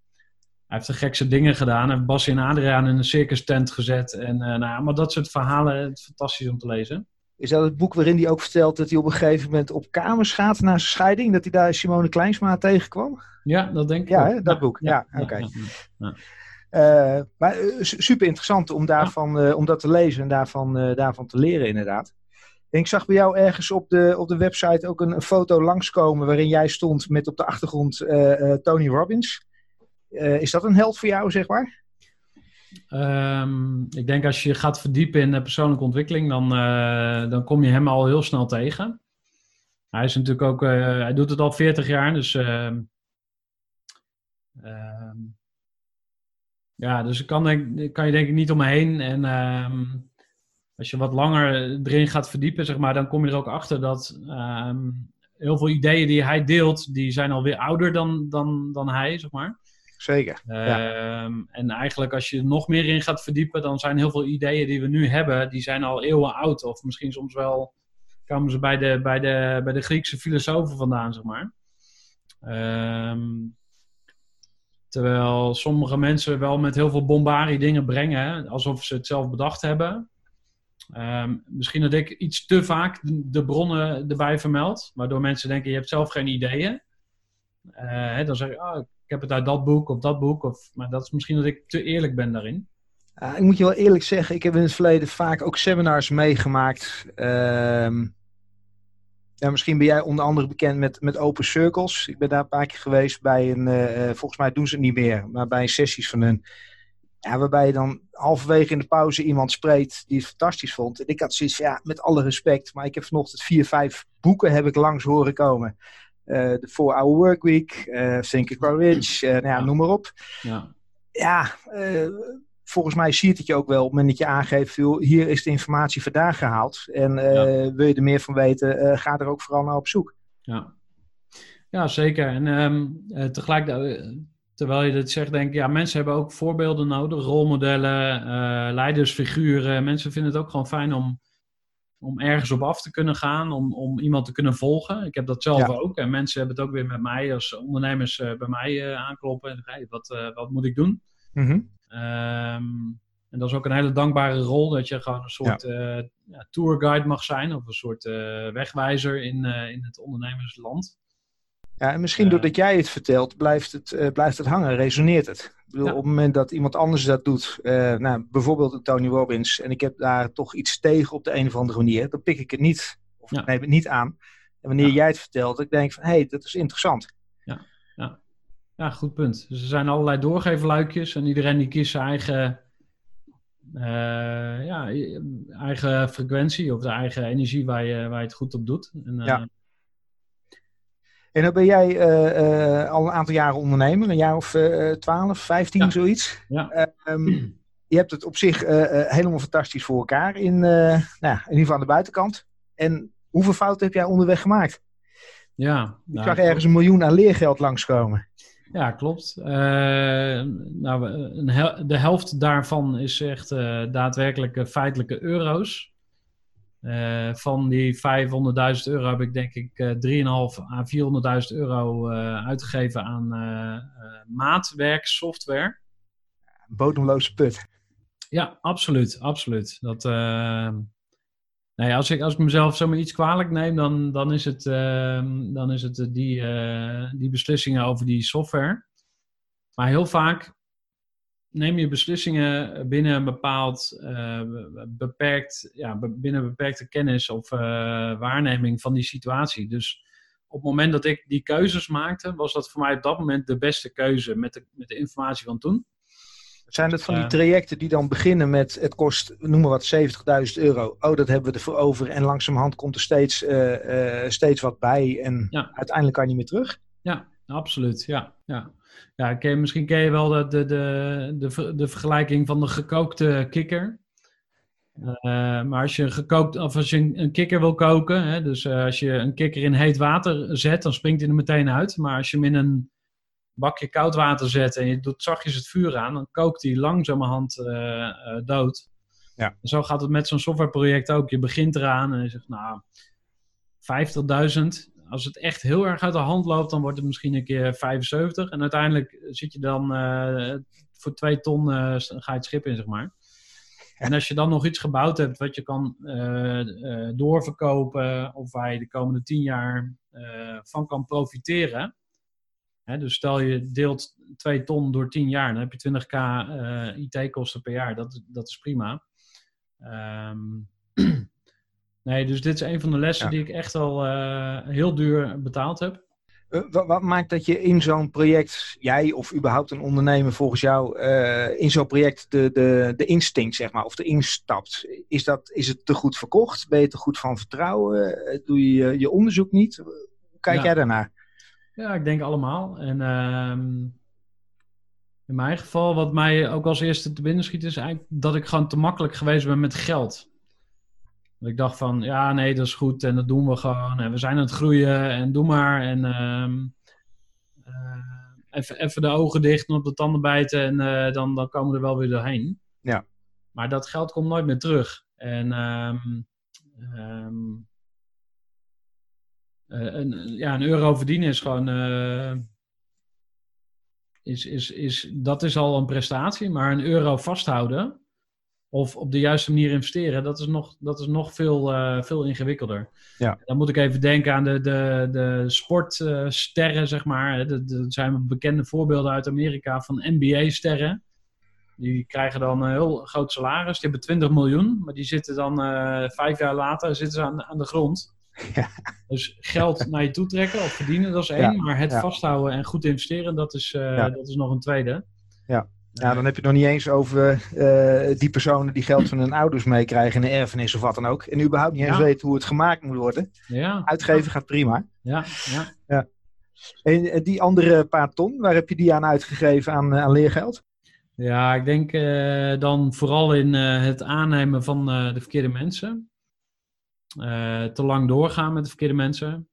[SPEAKER 3] hij heeft de gekste dingen gedaan. Hij heeft Bassie en Adriaan in een circus tent gezet. En nou, maar dat soort verhalen, het is fantastisch om te lezen.
[SPEAKER 2] Is dat het boek waarin hij ook vertelt dat hij op een gegeven moment op kamers gaat na zijn scheiding? Dat hij daar Simone Kleinsma tegenkwam?
[SPEAKER 3] Ja, dat denk ik.
[SPEAKER 2] Ja, dat ja, boek. Ja, ja oké. Okay. Uh, maar uh, super interessant om, daarvan, uh, om dat te lezen en daarvan, daarvan te leren, inderdaad. En ik zag bij jou ergens op de, op de website ook een, een foto langskomen waarin jij stond met op de achtergrond Tony Robbins. is dat een held voor jou, zeg maar?
[SPEAKER 3] Um, ik denk als je gaat verdiepen in persoonlijke ontwikkeling, dan, dan kom je hem al heel snel tegen. Hij is natuurlijk ook, hij doet het al 40 jaar, dus. Uh, ja, dus kan, denk, kan je denk ik niet omheen. En ehm, als je wat langer erin gaat verdiepen, zeg maar, dan kom je er ook achter dat ehm, heel veel ideeën die hij deelt, die zijn alweer ouder dan, dan, dan hij, zeg maar.
[SPEAKER 2] Zeker.
[SPEAKER 3] Ehm, en eigenlijk als je er nog meer in gaat verdiepen, dan zijn heel veel ideeën die we nu hebben, die zijn al eeuwen oud. Of misschien soms wel komen ze bij de, bij de, bij de Griekse filosofen vandaan, zeg maar. Um, terwijl sommige mensen wel met heel veel bombari dingen brengen, alsof ze het zelf bedacht hebben. Um, misschien dat ik iets te vaak de bronnen erbij vermeld, waardoor mensen denken: je hebt zelf geen ideeën. Uh, dan zeg ik: oh, ik heb het uit dat boek of dat boek. Of, maar dat is misschien dat ik te eerlijk ben daarin.
[SPEAKER 2] Uh, ik moet je wel eerlijk zeggen, ik heb in het verleden vaak ook seminars meegemaakt. Uh, ja, misschien ben jij onder andere bekend met, met Open Circles. Ik ben daar een paar keer geweest bij een, uh, volgens mij doen ze het niet meer, maar bij sessies van hun. Ja, waarbij je dan halverwege in de pauze iemand spreekt die het fantastisch vond. En ik had zoiets ja, met alle respect, maar ik heb vanochtend vier, vijf boeken heb ik langs horen komen. Eh, de 4-Hour Workweek, uh, Think It Grow Rich, uh, nou ja, noem maar op. Ja, ja volgens mij ziet het je ook wel op het moment dat je aangeeft, hier is de informatie vandaan gehaald. En wil je er meer van weten, ga er ook vooral naar op zoek.
[SPEAKER 3] Ja, ja zeker. En um, tegelijk, terwijl je dit zegt, denk ik, ja, mensen hebben ook voorbeelden nodig, rolmodellen, leidersfiguren. Mensen vinden het ook gewoon fijn om om ergens op af te kunnen gaan, om, om iemand te kunnen volgen. Ik heb dat zelf ook. En mensen hebben het ook weer met mij als ondernemers uh, bij mij uh, aankloppen. En zeggen, wat, uh, wat moet ik doen? Mm -hmm. Um, en dat is ook een hele dankbare rol, dat je gewoon een soort ja. ja, tourguide mag zijn. Of een soort wegwijzer in, in het ondernemersland.
[SPEAKER 2] Ja, en misschien doordat jij het vertelt, blijft het, blijft het hangen, resoneert het. Bedoel, ja. Op het moment dat iemand anders dat doet, uh, nou, bijvoorbeeld Tony Robbins, en ik heb daar toch iets tegen op de een of andere manier, dan pik ik het niet, of ja. neem het niet aan. En wanneer ja. jij het vertelt, ik denk van, hé, hey, dat is interessant.
[SPEAKER 3] Ja, goed punt. Dus er zijn allerlei doorgeefluikjes en iedereen die kiest zijn eigen, uh, ja, eigen frequentie of de eigen energie waar je, waar je het goed op doet. En, uh, ja.
[SPEAKER 2] En dan ben jij uh, al een aantal jaren ondernemer, een jaar of 12, 15, ja. zoiets. Ja. Um, je hebt het op zich helemaal fantastisch voor elkaar, in, nou, in ieder geval aan de buitenkant. En hoeveel fouten heb jij onderweg gemaakt?
[SPEAKER 3] Ja.
[SPEAKER 2] Ik nou, zag ergens een miljoen aan leergeld langskomen.
[SPEAKER 3] Ja, klopt. nou, hel de helft daarvan is echt daadwerkelijke feitelijke euro's. Uh, van die 500.000 euro heb ik denk ik uh, 3,5 à 400.000 euro uh, uitgegeven aan maatwerksoftware.
[SPEAKER 2] Bodemloze put.
[SPEAKER 3] Ja, absoluut. absoluut. Dat, nee, als, ik, als ik mezelf zomaar iets kwalijk neem, dan, dan is het, dan is het die, die beslissingen over die software. Maar heel vaak neem je beslissingen binnen een bepaald uh, beperkt, ja, binnen beperkte kennis of waarneming van die situatie. Dus op het moment dat ik die keuzes maakte, was dat voor mij op dat moment de beste keuze met de, met de informatie van toen.
[SPEAKER 2] Zijn dat van die trajecten die dan beginnen met het kost, noem maar wat, 70.000 euro. Oh, dat hebben we ervoor over. En langzamerhand komt er steeds, uh, steeds wat bij. En ja. uiteindelijk kan je niet meer terug.
[SPEAKER 3] Ja, absoluut. Ja, ja. Ja, ken, misschien ken je wel de, de, de, de, de vergelijking van de gekookte kikker. Uh, maar als je, gekookt, of als je een, een kikker wil koken, hè, dus als je een kikker in heet water zet, dan springt hij er meteen uit. Maar als je hem in een bakje koud water zet en je doet zachtjes het vuur aan, dan kookt hij langzamerhand uh, dood. Ja. En zo gaat het met zo'n softwareproject ook. Je begint eraan en je zegt, nou, 50.000, als het echt heel erg uit de hand loopt, dan wordt het misschien een keer 75. En uiteindelijk zit je dan uh, voor twee ton ga je het schip in, zeg maar. En als je dan nog iets gebouwd hebt wat je kan uh, doorverkopen of waar je de komende tien jaar van kan profiteren. Hè, dus stel je deelt 2 ton door 10 jaar, dan heb je 20k IT-kosten per jaar. Dat, dat is prima. Um, Nee, dus dit is een van de lessen ja. die ik echt al uh, heel duur betaald heb.
[SPEAKER 2] Uh, wat, wat, maakt dat je in zo'n project, jij of überhaupt een ondernemer volgens jou, uh, in zo'n project de, de, de instinct, zeg maar, of erin stapt? Is, dat, is het te goed verkocht? Ben je te goed van vertrouwen? Doe je je onderzoek niet? Hoe kijk
[SPEAKER 3] Ja.
[SPEAKER 2] jij daarnaar?
[SPEAKER 3] Ja, ik denk allemaal. En ehm, in mijn geval, wat mij ook als eerste te binnen schiet, is eigenlijk dat ik gewoon te makkelijk geweest ben met geld. Dat ik dacht van, ja, nee, dat is goed en dat doen we gewoon. En we zijn aan het groeien en doe maar. En ehm, eh, even, even de ogen dicht en op de tanden bijten en eh, dan, dan komen we er wel weer doorheen.
[SPEAKER 2] Ja.
[SPEAKER 3] Maar dat geld komt nooit meer terug. En ehm, ehm, eh, een, ja, een euro verdienen is gewoon. eh, is, is, is, dat is al een prestatie, maar een euro vasthouden of op de juiste manier investeren, dat is nog, dat is nog veel, eh, veel ingewikkelder.
[SPEAKER 2] Ja.
[SPEAKER 3] Dan moet ik even denken aan de, de, de sportsterren, zeg maar. Er zijn bekende voorbeelden uit Amerika van NBA-sterren. Die krijgen dan een heel groot salaris. Die hebben 20 miljoen, maar die zitten dan eh, vijf jaar later zitten ze aan, aan de grond.
[SPEAKER 2] Ja.
[SPEAKER 3] Dus geld naar je toe trekken of verdienen, dat is één.
[SPEAKER 2] Ja,
[SPEAKER 3] Maar het
[SPEAKER 2] ja.
[SPEAKER 3] vasthouden en goed investeren, dat is, eh,
[SPEAKER 2] Ja.
[SPEAKER 3] dat is nog een tweede.
[SPEAKER 2] Ja, dan heb je het nog niet eens over eh, die personen die geld van hun ouders meekrijgen in een erfenis of wat dan ook. En überhaupt niet eens
[SPEAKER 3] Ja.
[SPEAKER 2] weten hoe het gemaakt moet worden.
[SPEAKER 3] Ja,
[SPEAKER 2] Uitgeven gaat prima.
[SPEAKER 3] ja, ja.
[SPEAKER 2] En eh, die andere paar ton, waar heb je die aan uitgegeven aan, aan leergeld?
[SPEAKER 3] Ja, ik denk dan vooral in het aannemen van de verkeerde mensen. Eh, te lang doorgaan met de verkeerde mensen.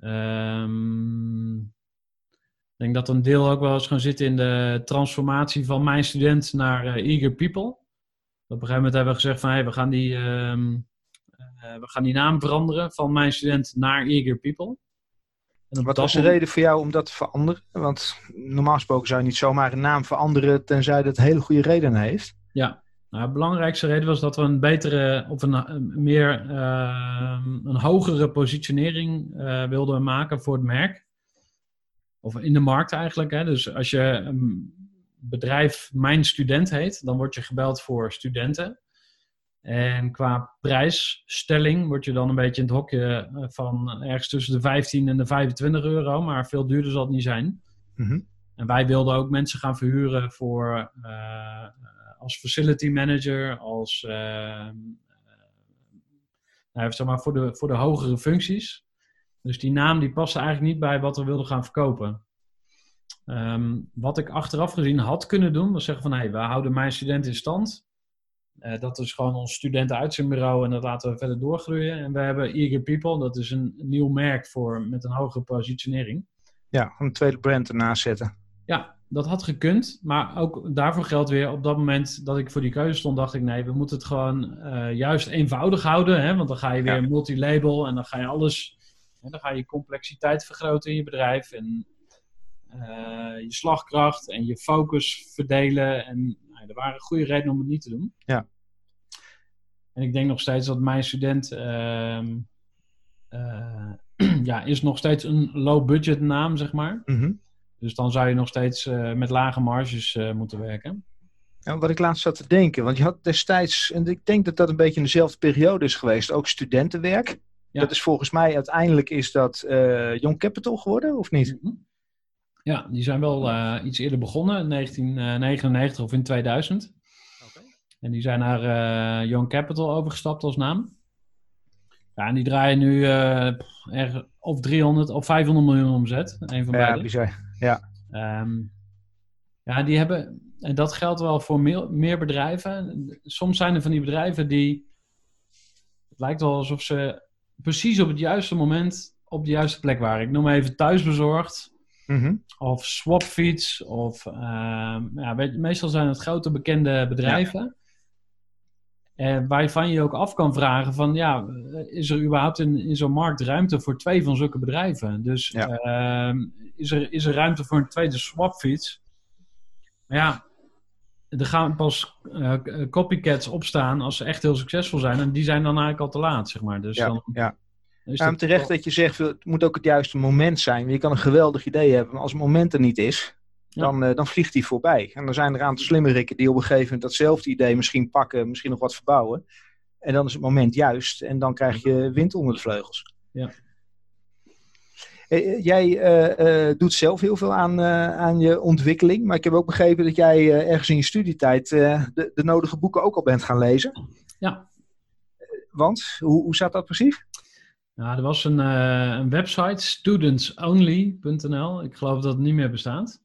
[SPEAKER 3] Ehm, ik denk dat een deel ook wel eens gaan zitten in de transformatie van mijn student naar eh, Eager People. Op een gegeven moment hebben we gezegd van hey, we, gaan die, ehm, eh, we gaan die naam veranderen van mijn student naar Eager People. En
[SPEAKER 2] Wat was de reden voor jou om dat te veranderen? Want normaal gesproken zou je niet zomaar een naam veranderen tenzij dat hele goede redenen heeft.
[SPEAKER 3] Ja, nou, de belangrijkste reden was dat we een betere of een, meer eh, een hogere positionering eh, wilden maken voor het merk. Of in de markt eigenlijk. Hè. Dus als je een bedrijf Mijn Student heet, dan word je gebeld voor studenten. En qua prijsstelling word je dan een beetje in het hokje eh, van ergens tussen de 15 en de 25 euro. Maar veel duurder zal het niet zijn.
[SPEAKER 2] Mhm.
[SPEAKER 3] En wij wilden ook mensen gaan verhuren voor, eh, als facility manager, als, eh, eh, nou, zeg maar voor, de, voor de hogere functies. Dus die naam die paste eigenlijk niet bij wat we wilden gaan verkopen. Ehm, wat ik achteraf gezien had kunnen doen, was zeggen van hé, we houden mijn student in stand. Eh, dat is gewoon ons studentenuitzendbureau en dat laten we verder doorgroeien. En we hebben Eager People, dat is een nieuw merk voor, met een hogere positionering.
[SPEAKER 2] Ja, een tweede brand ernaast zetten.
[SPEAKER 3] Ja, dat had gekund. Maar ook daarvoor geldt weer, op dat moment dat ik voor die keuze stond, dacht ik nee, we moeten het gewoon eh, juist eenvoudig houden. Hè? Want dan ga je weer
[SPEAKER 2] Ja.
[SPEAKER 3] multilabel en dan ga je alles, hè, dan ga je complexiteit vergroten in je bedrijf. En eh, je slagkracht en je focus verdelen. En nou, er waren goede redenen om het niet te doen.
[SPEAKER 2] Ja.
[SPEAKER 3] En ik denk nog steeds dat mijn student ehm, eh, ja, is nog steeds een low budget naam, zeg maar.
[SPEAKER 2] Mhm.
[SPEAKER 3] Dus dan zou je nog steeds eh, met lage marges eh, moeten werken.
[SPEAKER 2] Ja, wat ik laatst zat te denken, want je had destijds, en ik denk dat dat een beetje in dezelfde periode is geweest, ook studentenwerk.
[SPEAKER 3] Ja.
[SPEAKER 2] Dat is volgens mij uiteindelijk is dat eh, Young Capital geworden, of niet?
[SPEAKER 3] Ja, die zijn wel iets eerder begonnen, in 1999 of in 2000. En die zijn naar Young Capital overgestapt als naam. Ja, en die draaien nu erg, of 300 of 500 miljoen omzet. Een van
[SPEAKER 2] Ja,
[SPEAKER 3] beide.
[SPEAKER 2] bizar. Ja,
[SPEAKER 3] Ehm, ja, die hebben, en dat geldt wel voor meer, meer bedrijven. Soms zijn er van die bedrijven die, het lijkt wel alsof ze precies op het juiste moment op de juiste plek waren. Ik noem even thuisbezorgd,
[SPEAKER 2] Mhm.
[SPEAKER 3] of Swapfiets, of ehm, ja, weet meestal zijn het grote bekende bedrijven. En waarvan je ook af kan vragen van, ja, is er überhaupt in, in zo'n markt ruimte voor twee van zulke bedrijven? Dus
[SPEAKER 2] Ja.
[SPEAKER 3] ehm, is, er, is er ruimte voor een tweede swapfiets? Maar ja, er gaan pas eh, copycats opstaan als ze echt heel succesvol zijn. En die zijn dan eigenlijk al te laat, zeg maar. Dus
[SPEAKER 2] ja,
[SPEAKER 3] dan
[SPEAKER 2] ja.
[SPEAKER 3] is
[SPEAKER 2] Ja, terecht dat je zegt, het moet ook het juiste moment zijn. Je kan een geweldig idee hebben, maar als het moment er niet is. Dan, eh, dan vliegt die voorbij. En dan zijn er een aantal slimmerikken die op een gegeven moment datzelfde idee misschien pakken, misschien nog wat verbouwen. En dan is het moment juist en dan krijg je wind onder de vleugels.
[SPEAKER 3] Ja.
[SPEAKER 2] Eh, Jij eh, eh, doet zelf heel veel aan, aan je ontwikkeling, maar ik heb ook begrepen dat jij ergens in je studietijd de, de nodige boeken ook al bent gaan lezen.
[SPEAKER 3] Ja.
[SPEAKER 2] Want, hoe, hoe zat dat precies?
[SPEAKER 3] Nou, er was een, een website, studentsonly.nl. Ik geloof dat het niet meer bestaat.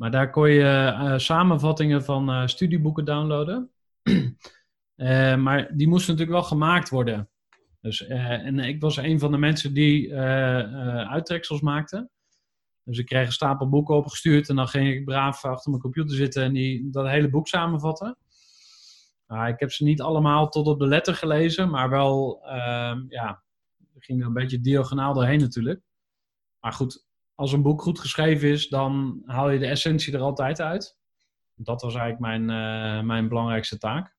[SPEAKER 3] Maar daar kon je eh, samenvattingen van eh, studieboeken downloaden. Eh, maar die moesten natuurlijk wel gemaakt worden. Dus, en ik was een van de mensen die uittreksels maakte. Dus ik kreeg een stapel boeken opgestuurd en dan ging ik braaf achter mijn computer zitten en die, dat hele boek samenvatten. Ik heb ze niet allemaal tot op de letter gelezen, maar wel, ehm, ja, ging er een beetje diagonaal doorheen natuurlijk. Maar goed, als een boek goed geschreven is, dan haal je de essentie er altijd uit. Dat was eigenlijk mijn, eh, mijn belangrijkste taak.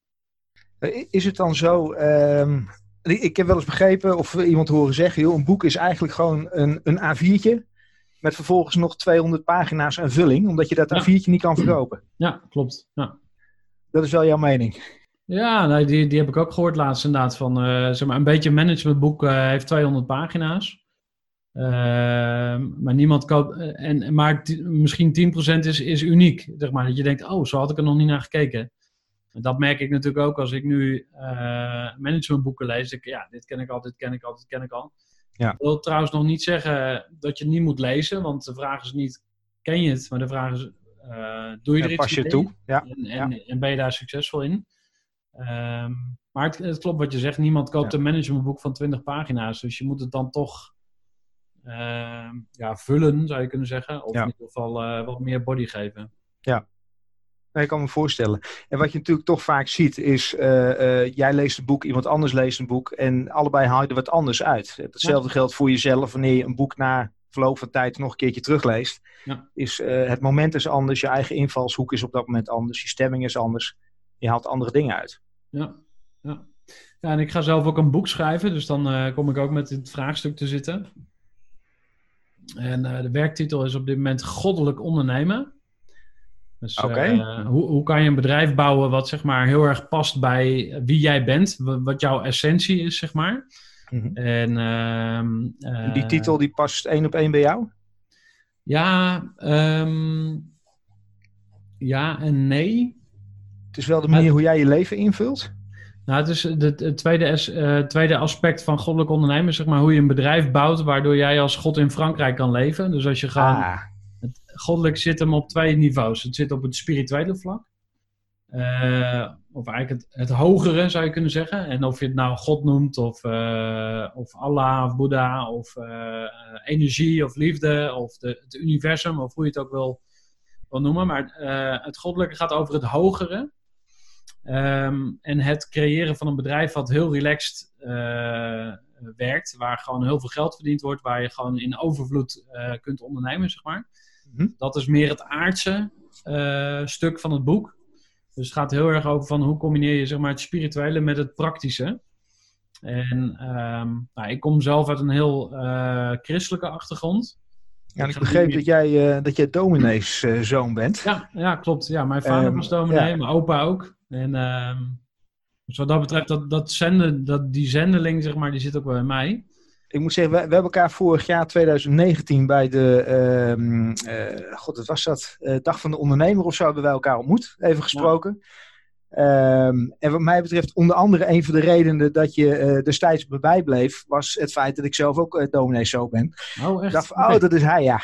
[SPEAKER 2] Eh, Is het dan zo, ehm, ik heb wel eens begrepen of iemand horen zeggen, joh, een boek is eigenlijk gewoon een, een A4'tje met vervolgens nog 200 pagina's aan vulling, omdat je dat
[SPEAKER 3] Ja.
[SPEAKER 2] A4'tje niet kan verkopen.
[SPEAKER 3] Ja, klopt. Ja.
[SPEAKER 2] Dat is wel jouw mening.
[SPEAKER 3] Ja, nee, die, die heb ik ook gehoord laatst inderdaad. Van, eh, zeg maar, een beetje een managementboek heeft 200 pagina's. Ehm, maar niemand koopt. eh, en, maar misschien 10% is, is uniek. Zeg maar, dat je denkt, oh, zo had ik er nog niet naar gekeken. En dat merk ik natuurlijk ook als ik nu eh, managementboeken lees. Ik, ja, dit ken ik al, dit ken ik al, dit ken ik al.
[SPEAKER 2] Ja.
[SPEAKER 3] Ik wil trouwens nog niet zeggen dat je het niet moet lezen. Want de vraag is niet, ken je het? Maar de vraag is, eh, doe je er iets
[SPEAKER 2] pas je
[SPEAKER 3] mee?
[SPEAKER 2] toe. Ja.
[SPEAKER 3] En, en, en ben je daar succesvol in? Ehm, maar het, het klopt wat je zegt. Niemand koopt een managementboek van 20 pagina's. Dus je moet het dan toch ja, vullen, zou je kunnen zeggen. Of
[SPEAKER 2] Ja.
[SPEAKER 3] in ieder geval eh, wat meer body geven.
[SPEAKER 2] Nee, ik kan me voorstellen. En wat je natuurlijk toch vaak ziet is, eh, eh, jij leest een boek, iemand anders leest een boek en allebei haal je er wat anders uit. Hetzelfde geldt voor jezelf wanneer je een boek na verloop van tijd nog een keertje terugleest.
[SPEAKER 3] Ja.
[SPEAKER 2] Is, eh, het moment is anders, je eigen invalshoek is op dat moment anders, je stemming is anders. Je haalt andere dingen uit.
[SPEAKER 3] Ja, ja. ja, en ik ga zelf ook een boek schrijven. Dus dan eh, kom ik ook met het vraagstuk te zitten. En eh, de werktitel is op dit moment Goddelijk ondernemen. Dus eh, hoe, hoe kan je een bedrijf bouwen wat zeg maar heel erg past bij wie jij bent, wa- wat jouw essentie is, zeg maar.
[SPEAKER 2] Mhm.
[SPEAKER 3] En ehm, eh,
[SPEAKER 2] Die titel die past één op één bij jou?
[SPEAKER 3] Ja, ehm, ja en nee.
[SPEAKER 2] Het is wel de manier hoe jij je leven invult.
[SPEAKER 3] Nou, het is het, het tweede, eh, tweede aspect van goddelijk ondernemen, zeg maar, hoe je een bedrijf bouwt waardoor jij als God in Frankrijk kan leven. Dus als je gewoon,
[SPEAKER 2] Ah,
[SPEAKER 3] goddelijk zit hem op twee niveaus. Het zit op het spirituele vlak, eh, of eigenlijk het, het hogere zou je kunnen zeggen. En of je het nou God noemt, of, eh, of Allah, of Boeddha, of energie, of liefde, of de, het universum, of hoe je het ook wil, wil noemen. Maar het goddelijke gaat over het hogere. Ehm, en het creëren van een bedrijf wat heel relaxed eh, werkt, waar gewoon heel veel geld verdiend wordt, waar je gewoon in overvloed eh, kunt ondernemen, zeg maar.
[SPEAKER 2] Mhm.
[SPEAKER 3] Dat is meer het aardse eh, stuk van het boek. Dus het gaat heel erg over van hoe combineer je zeg maar, het spirituele met het praktische. En ehm, nou, ik kom zelf uit een heel christelijke achtergrond.
[SPEAKER 2] ja, en ik begreep dat jij, dat jij dominees zoon bent.
[SPEAKER 3] Ja, ja, klopt. Ja, mijn vader
[SPEAKER 2] Ehm,
[SPEAKER 3] was dominee,
[SPEAKER 2] ja.
[SPEAKER 3] mijn opa ook. En ehm, dus wat dat betreft, dat, dat zenden, dat, die zendeling, zeg maar, die zit ook wel bij mij.
[SPEAKER 2] Ik moet zeggen, we, we hebben elkaar vorig jaar 2019 bij de, ehm, eh, god, wat was dat? Eh, Dag van de Ondernemer of zo hebben wij elkaar ontmoet, even gesproken. Ehm, en wat mij betreft, onder andere een van de redenen dat je eh, destijds bij bleef, was het feit dat ik zelf ook uh, dominee zo ben.
[SPEAKER 3] Oh,
[SPEAKER 2] Ik
[SPEAKER 3] echt?
[SPEAKER 2] dacht oh, dat is hij, ja.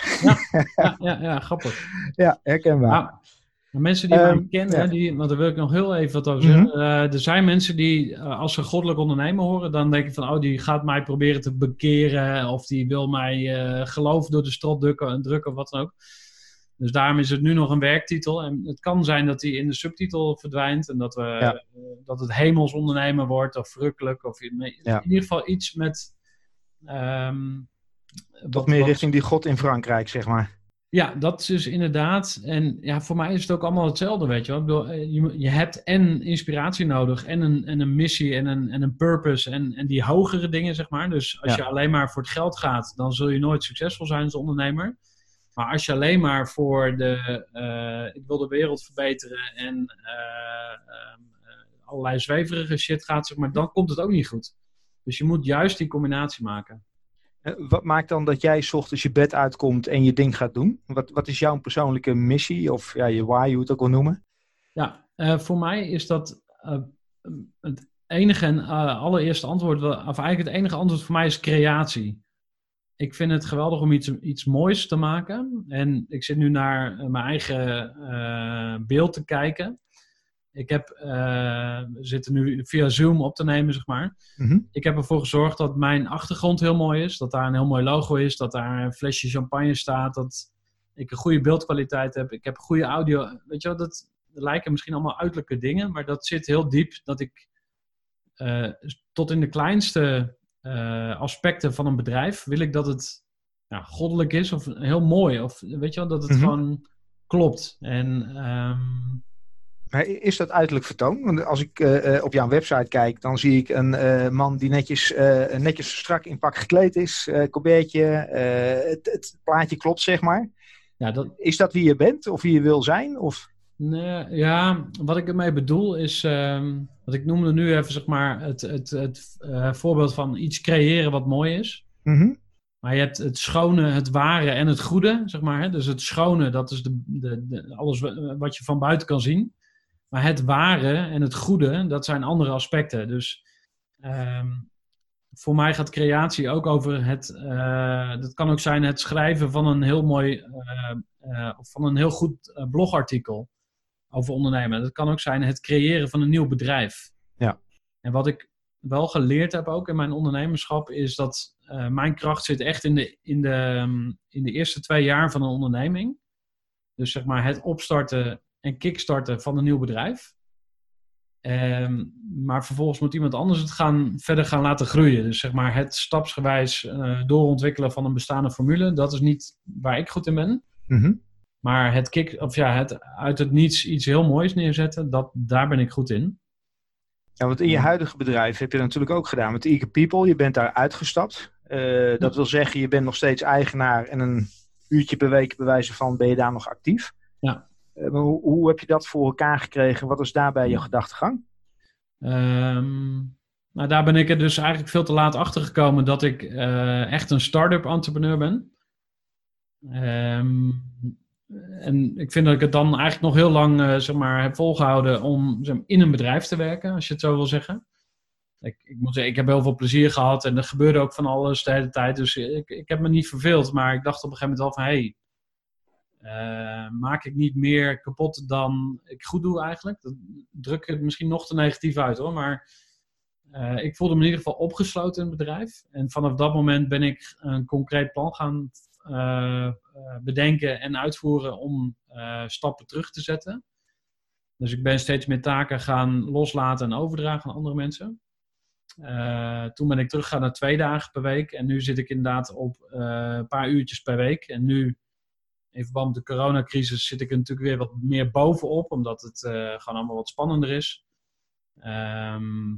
[SPEAKER 3] ja, ja, ja, grappig.
[SPEAKER 2] Ja, herkenbaar.
[SPEAKER 3] Nou, de mensen die
[SPEAKER 2] Ehm,
[SPEAKER 3] mij kennen,
[SPEAKER 2] ja.
[SPEAKER 3] die, want daar wil ik nog heel even wat over
[SPEAKER 2] Mhm.
[SPEAKER 3] zeggen. Eh, er zijn mensen die, eh, als ze goddelijk ondernemen horen, dan denken van, oh, die gaat mij proberen te bekeren. Of die wil mij eh, geloof door de strot drukken, drukken, of wat dan ook. Dus daarom is het nu nog een werktitel. En het kan zijn dat die in de subtitel verdwijnt. En dat, we,
[SPEAKER 2] Ja.
[SPEAKER 3] dat het hemels ondernemen wordt, of verrukkelijk. Of in, ieder geval iets met... ehm,
[SPEAKER 2] Toch
[SPEAKER 3] wat-
[SPEAKER 2] meer richting die God in Frankrijk, zeg maar.
[SPEAKER 3] Ja, dat is dus inderdaad. En ja, voor mij is het ook allemaal hetzelfde, weet je wel. Ik bedoel, eh, je, je hebt en inspiratie nodig, en een, en een missie, en een, en een purpose, en, en die hogere dingen, zeg maar. Dus als
[SPEAKER 2] Ja.
[SPEAKER 3] je alleen maar voor het geld gaat, dan zul je nooit succesvol zijn als ondernemer. Maar als je alleen maar voor de, eh, ik wil de wereld verbeteren en eh, ehm, eh, allerlei zweverige shit gaat, zeg maar, dan komt het ook niet goed. Dus je moet juist die combinatie maken.
[SPEAKER 2] Eh, Wat maakt dan dat jij 's ochtends je bed uitkomt en je ding gaat doen? Wat, wat is jouw persoonlijke missie of ja, je why, hoe je het ook wil noemen?
[SPEAKER 3] Ja, eh, voor mij is dat eh, het enige en allereerste antwoord, of eigenlijk het enige antwoord voor mij is creatie. Ik vind het geweldig om iets, iets moois te maken. En ik zit nu naar mijn eigen beeld te kijken. Ik heb, eh, we zitten nu via Zoom op te nemen, zeg maar.
[SPEAKER 2] Mhm.
[SPEAKER 3] Ik heb ervoor gezorgd dat mijn achtergrond heel mooi is. Dat daar een heel mooi logo is. Dat daar een flesje champagne staat. Dat ik een goede beeldkwaliteit heb. Ik heb goede audio. Weet je wel, dat, lijken misschien allemaal uiterlijke dingen. Maar dat zit heel diep. Dat ik eh, tot in de kleinste eh, aspecten van een bedrijf wil ik dat het ja, goddelijk is. Of heel mooi. Of weet je wel, dat het
[SPEAKER 2] Mhm.
[SPEAKER 3] gewoon klopt. En ehm,
[SPEAKER 2] Maar is dat uiterlijk vertoon? Want als ik eh, eh, op jouw website kijk, dan zie ik een eh, man die netjes, netjes strak in pak gekleed is. colbertje, eh, het, het plaatje klopt, zeg maar.
[SPEAKER 3] ja, dat,
[SPEAKER 2] Is dat wie je bent of wie je wil zijn? Of...
[SPEAKER 3] Nee, ja, wat ik ermee bedoel is, ehm wat ik noemde nu even zeg maar het, het, het voorbeeld van iets creëren wat mooi is.
[SPEAKER 2] Mhm.
[SPEAKER 3] Maar je hebt het schone, het ware en het goede, zeg maar. Hè? Dus het schone, dat is de, de, de, alles wa- wat je van buiten kan zien. Maar het ware en het goede, dat zijn andere aspecten. Dus ehm, voor mij gaat creatie ook over het, eh, dat kan ook zijn het schrijven van een heel mooi, of van een heel goed blogartikel over ondernemen. Dat kan ook zijn het creëren van een nieuw bedrijf.
[SPEAKER 2] Ja.
[SPEAKER 3] En wat ik wel geleerd heb ook in mijn ondernemerschap, is dat mijn kracht zit echt in de, in, de, ehm, in de eerste twee jaar van een onderneming. Dus zeg maar het opstarten en kickstarten van een nieuw bedrijf. Ehm, maar vervolgens moet iemand anders het gaan, verder gaan laten groeien. Dus zeg maar het stapsgewijs eh, doorontwikkelen van een bestaande formule, dat is niet waar ik goed in ben.
[SPEAKER 2] Mhm.
[SPEAKER 3] Maar het, kick, of ja, het uit het niets iets heel moois neerzetten, dat, daar ben ik goed in.
[SPEAKER 2] Ja, want in je huidige bedrijf heb je dat natuurlijk ook gedaan met Eager People. Je bent daar uitgestapt. Eh, dat wil zeggen, je bent nog steeds eigenaar en een uurtje per week bewijzen van ben je daar nog actief.
[SPEAKER 3] Ja.
[SPEAKER 2] Eh, hoe, hoe heb je dat voor elkaar gekregen? Wat is daarbij je gedachtegang?
[SPEAKER 3] Ehm, nou, daar ben ik er dus eigenlijk veel te laat achter gekomen dat ik eh, echt een start-up entrepreneur ben. Ehm, en ik vind dat ik het dan eigenlijk nog heel lang eh, zeg maar, heb volgehouden om zeg maar, in een bedrijf te werken, als je het zo wil zeggen. Ik, ik moet zeggen, ik heb heel veel plezier gehad en er gebeurde ook van alles de hele tijd. Dus ik, ik heb me niet verveeld, maar ik dacht op een gegeven moment wel van... Hey, eh, maak ik niet meer kapot dan ik goed doe eigenlijk? Dat druk het misschien nog te negatief uit hoor, maar eh, ik voelde me in ieder geval opgesloten in het bedrijf. En vanaf dat moment ben ik een concreet plan gaan eh, bedenken en uitvoeren om stappen terug te zetten. Dus ik ben steeds meer taken gaan loslaten en overdragen aan andere mensen. Toen ben ik teruggegaan naar twee dagen per week. En nu zit ik inderdaad op een paar uurtjes per week. En nu, in verband met de coronacrisis, zit ik er natuurlijk weer wat meer bovenop. Omdat het eh, gewoon allemaal wat spannender is. Ehm,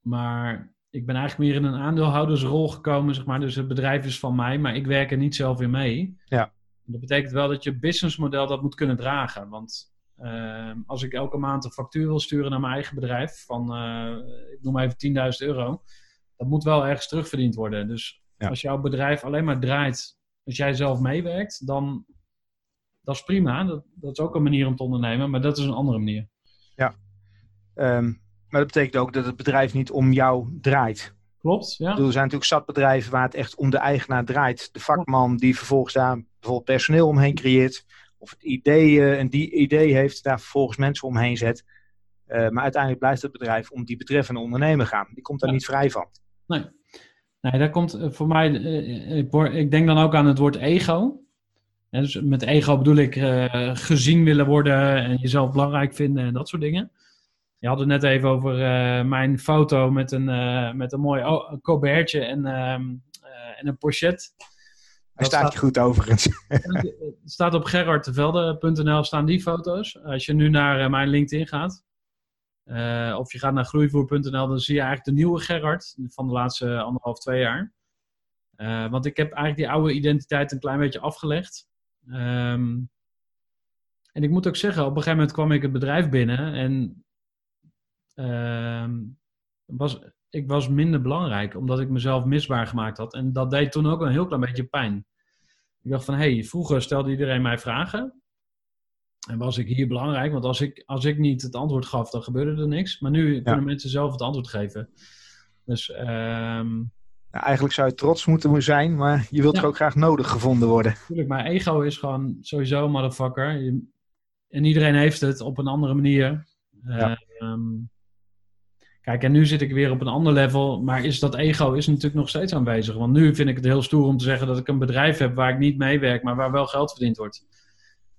[SPEAKER 3] maar ik ben eigenlijk meer in een aandeelhoudersrol gekomen, zeg maar. Dus het bedrijf is van mij, maar ik werk er niet zelf in mee.
[SPEAKER 2] Ja.
[SPEAKER 3] Dat betekent wel dat je businessmodel dat moet kunnen dragen. Want ehm, als ik elke maand een factuur wil sturen naar mijn eigen bedrijf van, eh, ik noem even 10.000 euro, dat moet wel ergens terugverdiend worden. Dus
[SPEAKER 2] Ja.
[SPEAKER 3] als jouw bedrijf alleen maar draait, als jij zelf meewerkt, dan dat is prima. Dat, dat is ook een manier om te ondernemen, maar dat is een andere manier.
[SPEAKER 2] Ehm, maar dat betekent ook dat het bedrijf niet om jou draait.
[SPEAKER 3] Klopt, ja.
[SPEAKER 2] Ik bedoel, er zijn natuurlijk zat bedrijven waar het echt om de eigenaar draait. De vakman die vervolgens daar bijvoorbeeld personeel omheen creëert. Of het idee, een die idee heeft, daar vervolgens mensen omheen zet. Eh, maar uiteindelijk blijft het bedrijf om die betreffende ondernemer gaan. Die komt daar
[SPEAKER 3] Ja.
[SPEAKER 2] niet vrij van.
[SPEAKER 3] Nee, nee daar komt eh, voor mij, eh, ik, word- ik denk dan ook aan het woord ego. Dus met ego bedoel ik eh, gezien willen worden en jezelf belangrijk vinden en dat soort dingen. Je had het net even over eh, mijn foto met een, eh, met een mooi colbertje en, ehm, eh, en een pochet.
[SPEAKER 2] Hij
[SPEAKER 3] Dat
[SPEAKER 2] staat je goed overigens.
[SPEAKER 3] Het staat op gerardtevelde.nl staan die foto's. Als je nu naar eh, mijn LinkedIn gaat, eh, of je gaat naar groeivoer.nl, dan zie je eigenlijk de nieuwe Gerard van de laatste anderhalf, twee jaar. Eh, want ik heb eigenlijk die oude identiteit een klein beetje afgelegd. Ehm, en ik moet ook zeggen, op een gegeven moment kwam ik het bedrijf binnen en ehm, was, ik was minder belangrijk, omdat ik mezelf misbaar gemaakt had. En dat deed toen ook een heel klein beetje pijn. Ik dacht van, hé, hey, vroeger stelde iedereen mij vragen. En was ik hier belangrijk? Want als ik, als ik niet het antwoord gaf, dan gebeurde er niks. Maar nu kunnen mensen zelf het antwoord geven. Dus
[SPEAKER 2] nou, eigenlijk zou je trots moeten zijn, maar je wilt ja. er ook graag nodig gevonden worden.
[SPEAKER 3] Tuurlijk, maar ego is gewoon sowieso motherfucker. Je, en iedereen heeft het op een andere manier. Ja. Ehm, kijk, en nu zit ik weer op een ander level, maar is dat ego is natuurlijk nog steeds aanwezig. Want nu vind ik het heel stoer om te zeggen dat ik een bedrijf heb waar ik niet meewerk, maar waar wel geld verdiend wordt.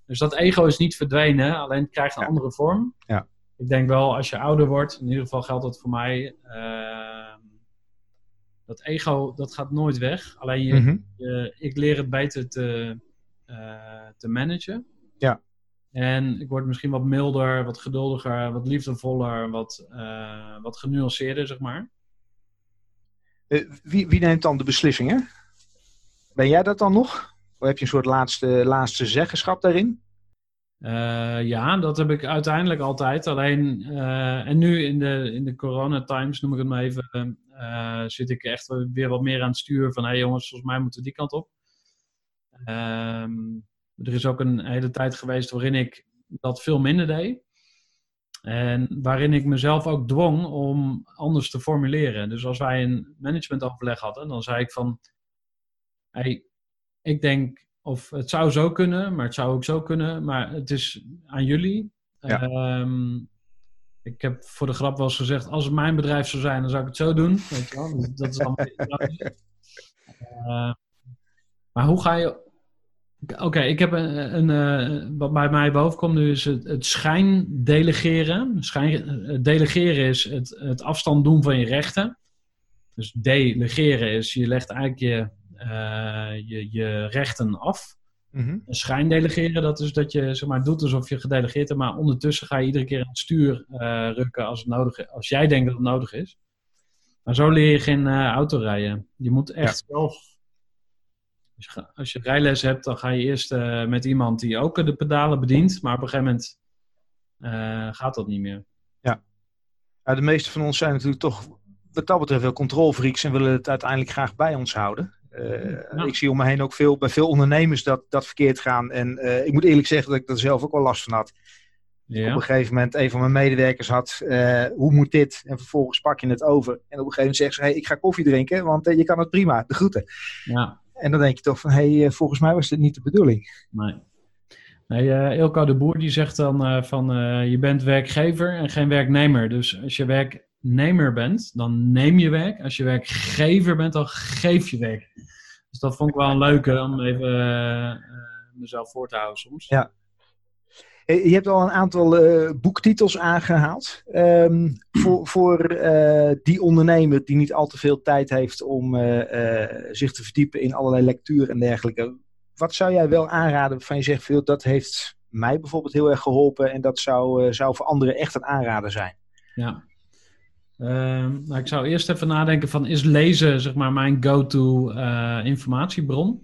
[SPEAKER 3] Dus dat ego is niet verdwenen, alleen het krijgt een andere vorm.
[SPEAKER 2] Ja.
[SPEAKER 3] Ik denk wel, als je ouder wordt, in ieder geval geldt dat voor mij, uh, dat ego, dat gaat nooit weg. Alleen je,
[SPEAKER 2] Mhm.
[SPEAKER 3] je- ik leer het beter te, eh, te managen.
[SPEAKER 2] Ja.
[SPEAKER 3] En ik word misschien wat milder, wat geduldiger, wat liefdevoller, wat, eh, wat genuanceerder, zeg maar.
[SPEAKER 2] Eh, wie, wie neemt dan de beslissingen? Ben jij dat dan nog? Heb je een soort laatste, laatste zeggenschap daarin?
[SPEAKER 3] Eh, ja, dat heb ik uiteindelijk altijd. Alleen, eh, en nu in de, in de corona times, noem ik het maar even, eh, zit ik echt weer wat meer aan het sturen van, hé hey jongens, volgens mij moeten we die kant op. Ehm, er is ook een hele tijd geweest waarin ik dat veel minder deed. En waarin ik mezelf ook dwong om anders te formuleren. Dus als wij een managementoverleg hadden, dan zei ik van, hey, ik denk, of het zou zo kunnen, maar het zou ook zo kunnen, maar het is aan jullie.
[SPEAKER 2] Ja.
[SPEAKER 3] Ehm, ik heb voor de grap wel eens gezegd, als het mijn bedrijf zou zijn, dan zou ik het zo doen. Weet je wel? Dus Dat is allemaal Eh, maar hoe ga je... Oké, ik heb een, een, eh, wat bij mij boven komt nu is het, het schijndelegeren. Schijn, het delegeren is het, het afstand doen van je rechten. Dus delegeren is je legt eigenlijk je, eh, je, je rechten af.
[SPEAKER 2] Mhm.
[SPEAKER 3] Schijndelegeren, dat is dat je zeg maar, doet alsof je gedelegeerd hebt, maar ondertussen ga je iedere keer aan het stuur eh, rukken als, het nodig is, als jij denkt dat het nodig is. Maar zo leer je geen eh, auto rijden. Je moet echt zelf. Als je, als je rijles hebt, dan ga je eerst eh, met iemand die ook de pedalen bedient, maar op een gegeven moment eh, gaat dat niet meer.
[SPEAKER 2] Ja, de meeste van ons zijn natuurlijk toch wat dat betreft wel controlfreaks en willen het uiteindelijk graag bij ons houden. Eh,
[SPEAKER 3] Ja.
[SPEAKER 2] Ik zie om me heen ook veel, bij veel ondernemers dat, dat verkeerd gaan. En eh, ik moet eerlijk zeggen dat ik er zelf ook wel last van had. Op
[SPEAKER 3] Ja,
[SPEAKER 2] een gegeven moment een van mijn medewerkers had, eh, hoe moet dit? En vervolgens pak je het over. En op een gegeven moment zegt ze, hey, ik ga koffie drinken, want je kan het prima, de groeten.
[SPEAKER 3] ja.
[SPEAKER 2] En dan denk je toch van, hey, volgens mij was dit niet de bedoeling.
[SPEAKER 3] Nee. Nee, Ilko de Boer die zegt dan van je bent werkgever en geen werknemer. Dus als je werknemer bent, dan neem je werk. Als je werkgever bent, dan geef je werk. Dus dat vond ik wel een leuke om even eh, mezelf voor te houden soms.
[SPEAKER 2] Ja. Eh, Je hebt al een aantal eh, boektitels aangehaald. Ehm, voor voor die ondernemer die niet al te veel tijd heeft om zich te verdiepen in allerlei lectuur en dergelijke. Wat zou jij wel aanraden van je zegt, veel, dat heeft mij bijvoorbeeld heel erg geholpen en dat zou, zou voor anderen echt een aanrader zijn?
[SPEAKER 3] Ja. Ehm, nou, ik zou eerst even nadenken van, is lezen zeg maar mijn go-to eh, informatiebron?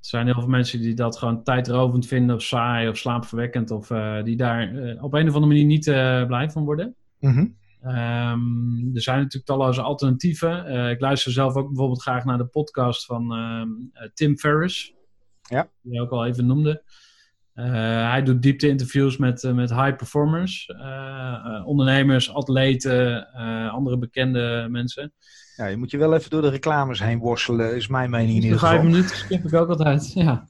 [SPEAKER 3] Er zijn heel veel mensen die dat gewoon tijdrovend vinden of saai of slaapverwekkend of eh, die daar eh, op een of andere manier niet blij van worden.
[SPEAKER 2] Mhm.
[SPEAKER 3] Ehm, er zijn natuurlijk talloze alternatieven. Ik luister zelf ook bijvoorbeeld graag naar de podcast van ehm, eh, Tim Ferriss.
[SPEAKER 2] Ja.
[SPEAKER 3] Die je ook al even noemde. Eh, hij doet diepte-interviews met, eh, met high performers. eh, ondernemers, atleten, andere bekende mensen.
[SPEAKER 2] Ja, je moet je wel even door de reclames heen worstelen, is mijn mening in
[SPEAKER 3] De
[SPEAKER 2] ieder
[SPEAKER 3] vijf
[SPEAKER 2] geval.
[SPEAKER 3] minuten skip ik ook altijd. Ja.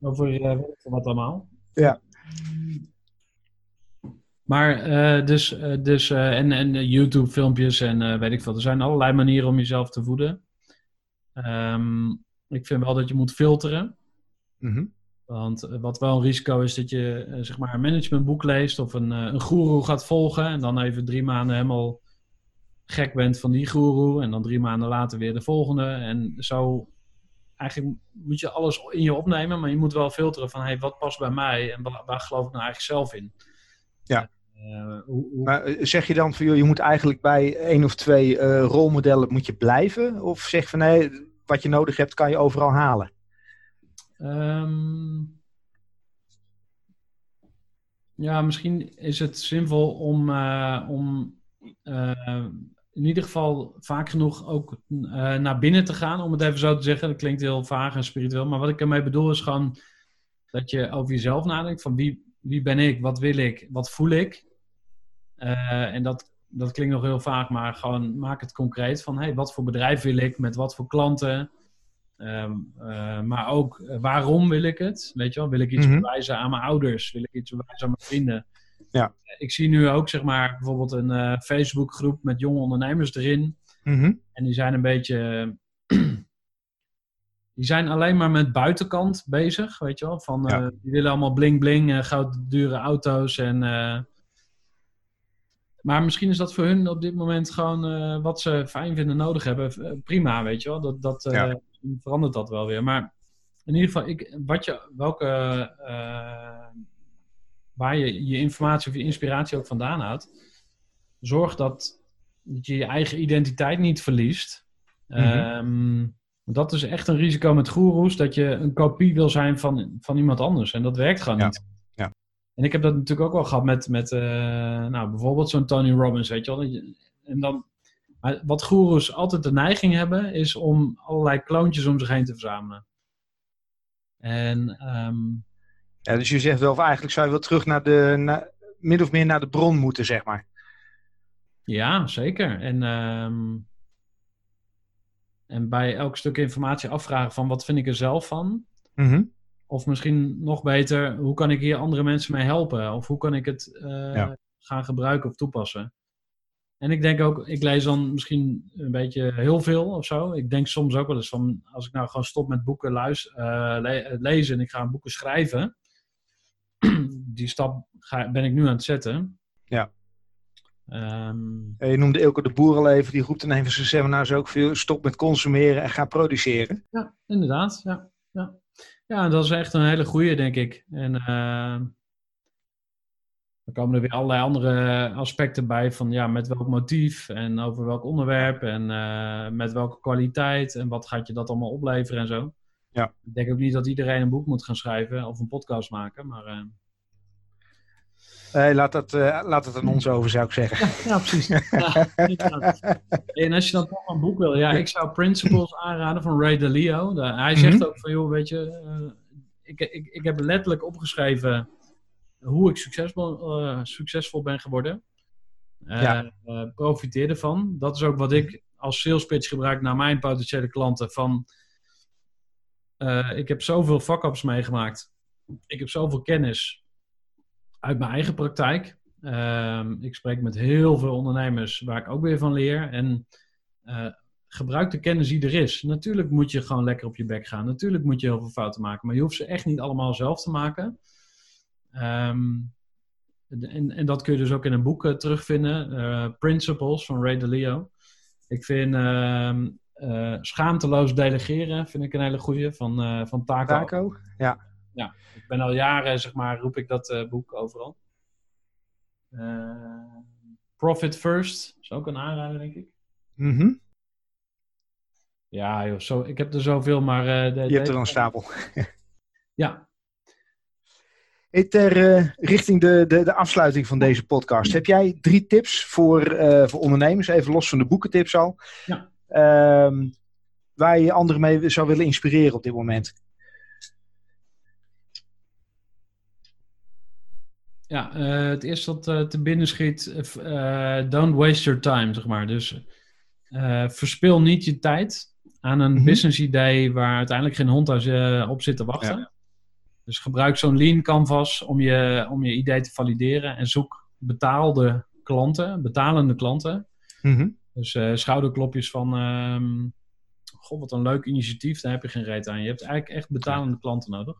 [SPEAKER 3] Over wat allemaal.
[SPEAKER 2] Ja.
[SPEAKER 3] Maar dus, dus en, en eh, YouTube filmpjes en weet ik veel. Er zijn allerlei manieren om jezelf te voeden. Ehm, ik vind wel dat je moet filteren.
[SPEAKER 2] Mhm.
[SPEAKER 3] Want eh, wat wel een risico is dat je eh, zeg maar een managementboek leest of een, eh, een goeroe gaat volgen en dan even drie maanden helemaal gek bent van die goeroe en dan drie maanden later weer de volgende. En zo eigenlijk moet je alles in je opnemen, maar je moet wel filteren van hey, wat past bij mij en waar, waar geloof ik nou eigenlijk zelf in.
[SPEAKER 2] Ja.
[SPEAKER 3] Hoe, hoe-
[SPEAKER 2] Maar zeg je dan van, joh, je moet eigenlijk bij één of twee rolmodellen moet je blijven? Of zeg van, nee, wat je nodig hebt kan je overal halen?
[SPEAKER 3] Ehm, ja, misschien is het zinvol om, eh, om eh, in ieder geval vaak genoeg ook eh, naar binnen te gaan, om het even zo te zeggen. Dat klinkt heel vaag en spiritueel, maar wat ik ermee bedoel is gewoon dat je over jezelf nadenkt. Van wie, wie ben ik, wat wil ik, wat voel ik? En dat, dat klinkt nog heel vaag, maar gewoon maak het concreet. Van hey, wat voor bedrijf wil ik, met wat voor klanten? Ehm, eh, maar ook eh, waarom wil ik het? Weet je wel, wil ik iets
[SPEAKER 2] Mhm.
[SPEAKER 3] bewijzen aan mijn ouders? Wil ik iets bewijzen aan mijn vrienden?
[SPEAKER 2] Ja.
[SPEAKER 3] Ik zie nu ook zeg maar bijvoorbeeld een eh, Facebookgroep met jonge ondernemers erin.
[SPEAKER 2] Mhm.
[SPEAKER 3] En die zijn een beetje. Die zijn alleen maar met buitenkant bezig, weet je wel. Van,
[SPEAKER 2] Ja.
[SPEAKER 3] eh, die willen allemaal bling bling, eh goud dure auto's. En, eh, maar misschien is dat voor hun op dit moment gewoon eh, wat ze fijn vinden nodig hebben. Eh, prima, weet je wel. Dat, dat eh,
[SPEAKER 2] Ja.
[SPEAKER 3] Verandert dat wel weer. Maar in ieder geval, ik, wat je, welke, eh, waar je je informatie of je inspiratie ook vandaan haalt, zorg dat, dat je je eigen identiteit niet verliest.
[SPEAKER 2] Mhm.
[SPEAKER 3] Ehm, dat is echt een risico met goeroes, dat je een kopie wil zijn van, van iemand anders. En dat werkt gewoon
[SPEAKER 2] Ja.
[SPEAKER 3] niet.
[SPEAKER 2] Ja.
[SPEAKER 3] En ik heb dat natuurlijk ook wel gehad met, met eh, nou, bijvoorbeeld zo'n Tony Robbins, weet je wel. En dan, maar wat goeroes altijd de neiging hebben, is om allerlei kloontjes om zich heen te verzamelen. En ehm,
[SPEAKER 2] Ja, dus je zegt wel, of eigenlijk zou je wel terug naar de, min of meer naar de bron moeten, zeg maar.
[SPEAKER 3] Ja, zeker. En, ehm, en bij elk stuk informatie afvragen van wat vind ik er zelf van?
[SPEAKER 2] Mhm.
[SPEAKER 3] Of misschien nog beter, hoe kan ik hier andere mensen mee helpen? Of hoe kan ik het eh,
[SPEAKER 2] Ja.
[SPEAKER 3] gaan gebruiken of toepassen? En ik denk ook, ik lees dan misschien een beetje heel veel of zo. Ik denk soms ook wel eens van, als ik nou gewoon stop met boeken luis- eh, le- lezen en ik ga boeken schrijven. Die stap ga, ben ik nu aan het zetten.
[SPEAKER 2] Ja.
[SPEAKER 3] Ehm,
[SPEAKER 2] Eh, Je noemde Ilke de Boer al even, die roept in een van zijn seminars ook veel, stop met consumeren en ga produceren.
[SPEAKER 3] Ja, inderdaad. Ja, ja. ja dat is echt een hele goeie, denk ik. En eh, dan komen er weer allerlei andere aspecten bij van ja, met welk motief en over welk onderwerp en eh, met welke kwaliteit en wat gaat je dat allemaal opleveren en zo.
[SPEAKER 2] Ja.
[SPEAKER 3] Ik denk ook niet dat iedereen een boek moet gaan schrijven of een podcast maken, maar eh,
[SPEAKER 2] Eh, laat, dat, eh, laat het aan ons over, zou ik zeggen.
[SPEAKER 3] ja, precies. Ja, en als je dan toch een boek wil, ja, ik zou Principles aanraden van Ray Dalio. Da- Hij zegt
[SPEAKER 2] Mhm.
[SPEAKER 3] ook van, joh, weet je, ik, ik, ik heb letterlijk opgeschreven hoe ik succesvol, eh, succesvol ben geworden. Eh,
[SPEAKER 2] Ja.
[SPEAKER 3] eh, profiteer ervan. Dat is ook wat ik als sales pitch gebruik naar mijn potentiële klanten. Van, ik heb zoveel fuck-ups meegemaakt. Ik heb zoveel kennis uit mijn eigen praktijk. Ehm, ik spreek met heel veel ondernemers waar ik ook weer van leer. En gebruik de kennis die er is. Natuurlijk moet je gewoon lekker op je bek gaan. Natuurlijk moet je heel veel fouten maken. Maar je hoeft ze echt niet allemaal zelf te maken. Ehm, en, en dat kun je dus ook in een boek eh, terugvinden. eh, Principles van Ray Dalio. Ik vind ehm, eh, schaamteloos delegeren vind ik een hele goeie van, van Taco.
[SPEAKER 2] Taco? Ja.
[SPEAKER 3] Ja, ik ben al jaren, zeg maar, roep ik dat boek overal. Profit First is ook een aanrader, denk ik.
[SPEAKER 2] Mhm.
[SPEAKER 3] Ja, joh, zo, ik heb er zoveel, maar... de,
[SPEAKER 2] Je hebt er een stapel.
[SPEAKER 3] Ja,
[SPEAKER 2] Ter eh, richting de, de, de afsluiting van deze podcast. Heb jij drie tips voor, eh, voor ondernemers, even los van de boekentips al,
[SPEAKER 3] Ja.
[SPEAKER 2] ehm, waar je anderen mee zou willen inspireren op dit moment?
[SPEAKER 3] ja eh, het eerste wat eh, te binnen schiet, don't waste your time, zeg maar. Dus verspil niet je tijd aan een
[SPEAKER 2] Mhm.
[SPEAKER 3] business idee waar uiteindelijk geen hond op zit te wachten. Dus gebruik zo'n lean canvas om je, om je idee te valideren en zoek betaalde klanten, betalende klanten.
[SPEAKER 2] Mhm.
[SPEAKER 3] Dus eh, schouderklopjes van, ehm god wat een leuk initiatief, daar heb je geen reet aan. Je hebt eigenlijk echt betalende klanten nodig.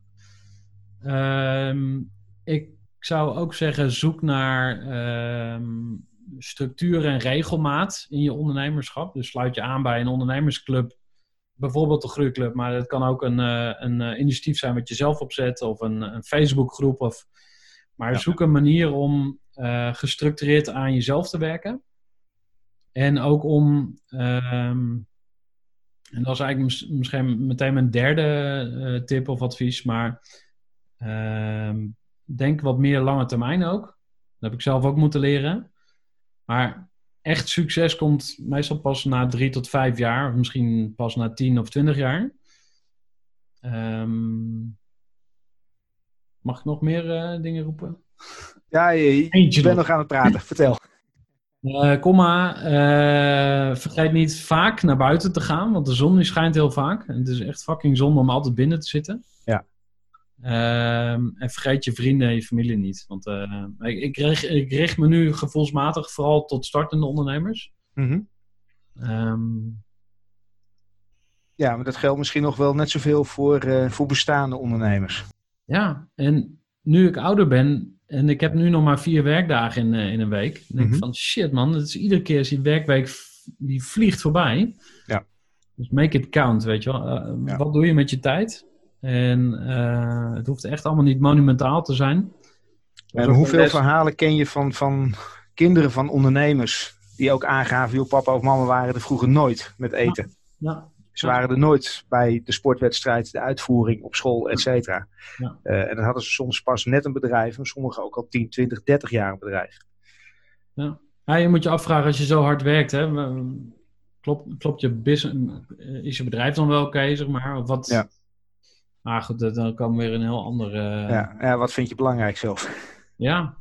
[SPEAKER 3] Ehm, ik zou ook zeggen, zoek naar ehm, structuur en regelmaat in je ondernemerschap. Dus sluit je aan bij een ondernemersclub, bijvoorbeeld de Groeiclub, maar het kan ook een, eh, een eh, initiatief zijn wat je zelf opzet of een, een Facebookgroep. Of, maar
[SPEAKER 2] Ja.
[SPEAKER 3] zoek een manier om eh, gestructureerd aan jezelf te werken. En ook om, ehm, en dat is eigenlijk mis- misschien meteen mijn derde tip of advies, maar ehm, denk wat meer lange termijn ook. Dat heb ik zelf ook moeten leren. Maar echt succes komt meestal pas na drie tot vijf jaar, of misschien pas na tien of twintig jaar. Ehm, mag ik nog meer eh, dingen roepen?
[SPEAKER 2] Ja, je, je bent
[SPEAKER 3] nog.
[SPEAKER 2] aan het praten. Vertel.
[SPEAKER 3] Eh komma, eh, vergeet niet vaak naar buiten te gaan, want de zon die schijnt heel vaak. En het is echt fucking zonde om altijd binnen te zitten.
[SPEAKER 2] Ja.
[SPEAKER 3] Ehm, en vergeet je vrienden en je familie niet. Want eh, ik, ik, richt, ik richt me nu gevoelsmatig vooral tot startende ondernemers.
[SPEAKER 2] Mhm.
[SPEAKER 3] Ehm,
[SPEAKER 2] Ja, maar dat geldt misschien nog wel net zoveel voor, eh, voor bestaande ondernemers.
[SPEAKER 3] ja, en nu ik ouder ben en ik heb nu nog maar vier werkdagen in, eh, in een week. Dan denk
[SPEAKER 2] Mhm.
[SPEAKER 3] ik van shit man, het is iedere keer als die werkweek v- die vliegt voorbij.
[SPEAKER 2] Ja.
[SPEAKER 3] Dus make it count, weet je wel.
[SPEAKER 2] Ja.
[SPEAKER 3] Wat doe je met je tijd? En eh, het hoeft echt allemaal niet monumentaal te zijn.
[SPEAKER 2] En hoeveel verhalen ken je van, van kinderen van ondernemers die ook aangaven, joh, papa of mama waren er vroeger nooit met eten.
[SPEAKER 3] Ja,
[SPEAKER 2] Ze waren er nooit bij de sportwedstrijd, de uitvoering op school, et cetera.
[SPEAKER 3] Ja.
[SPEAKER 2] Eh, en dan hadden ze soms pas net een bedrijf, en sommigen ook al 10, 20, 30 jaar een bedrijf.
[SPEAKER 3] Ja, je moet je afvragen als je zo hard werkt, hè, klopt, klopt je business, is je bedrijf dan wel oké, zeg maar? Of wat? Maar goed, dat- dan komen we weer een heel ander... eh,
[SPEAKER 2] Ja, ja, wat vind je belangrijk zelf?
[SPEAKER 3] ja.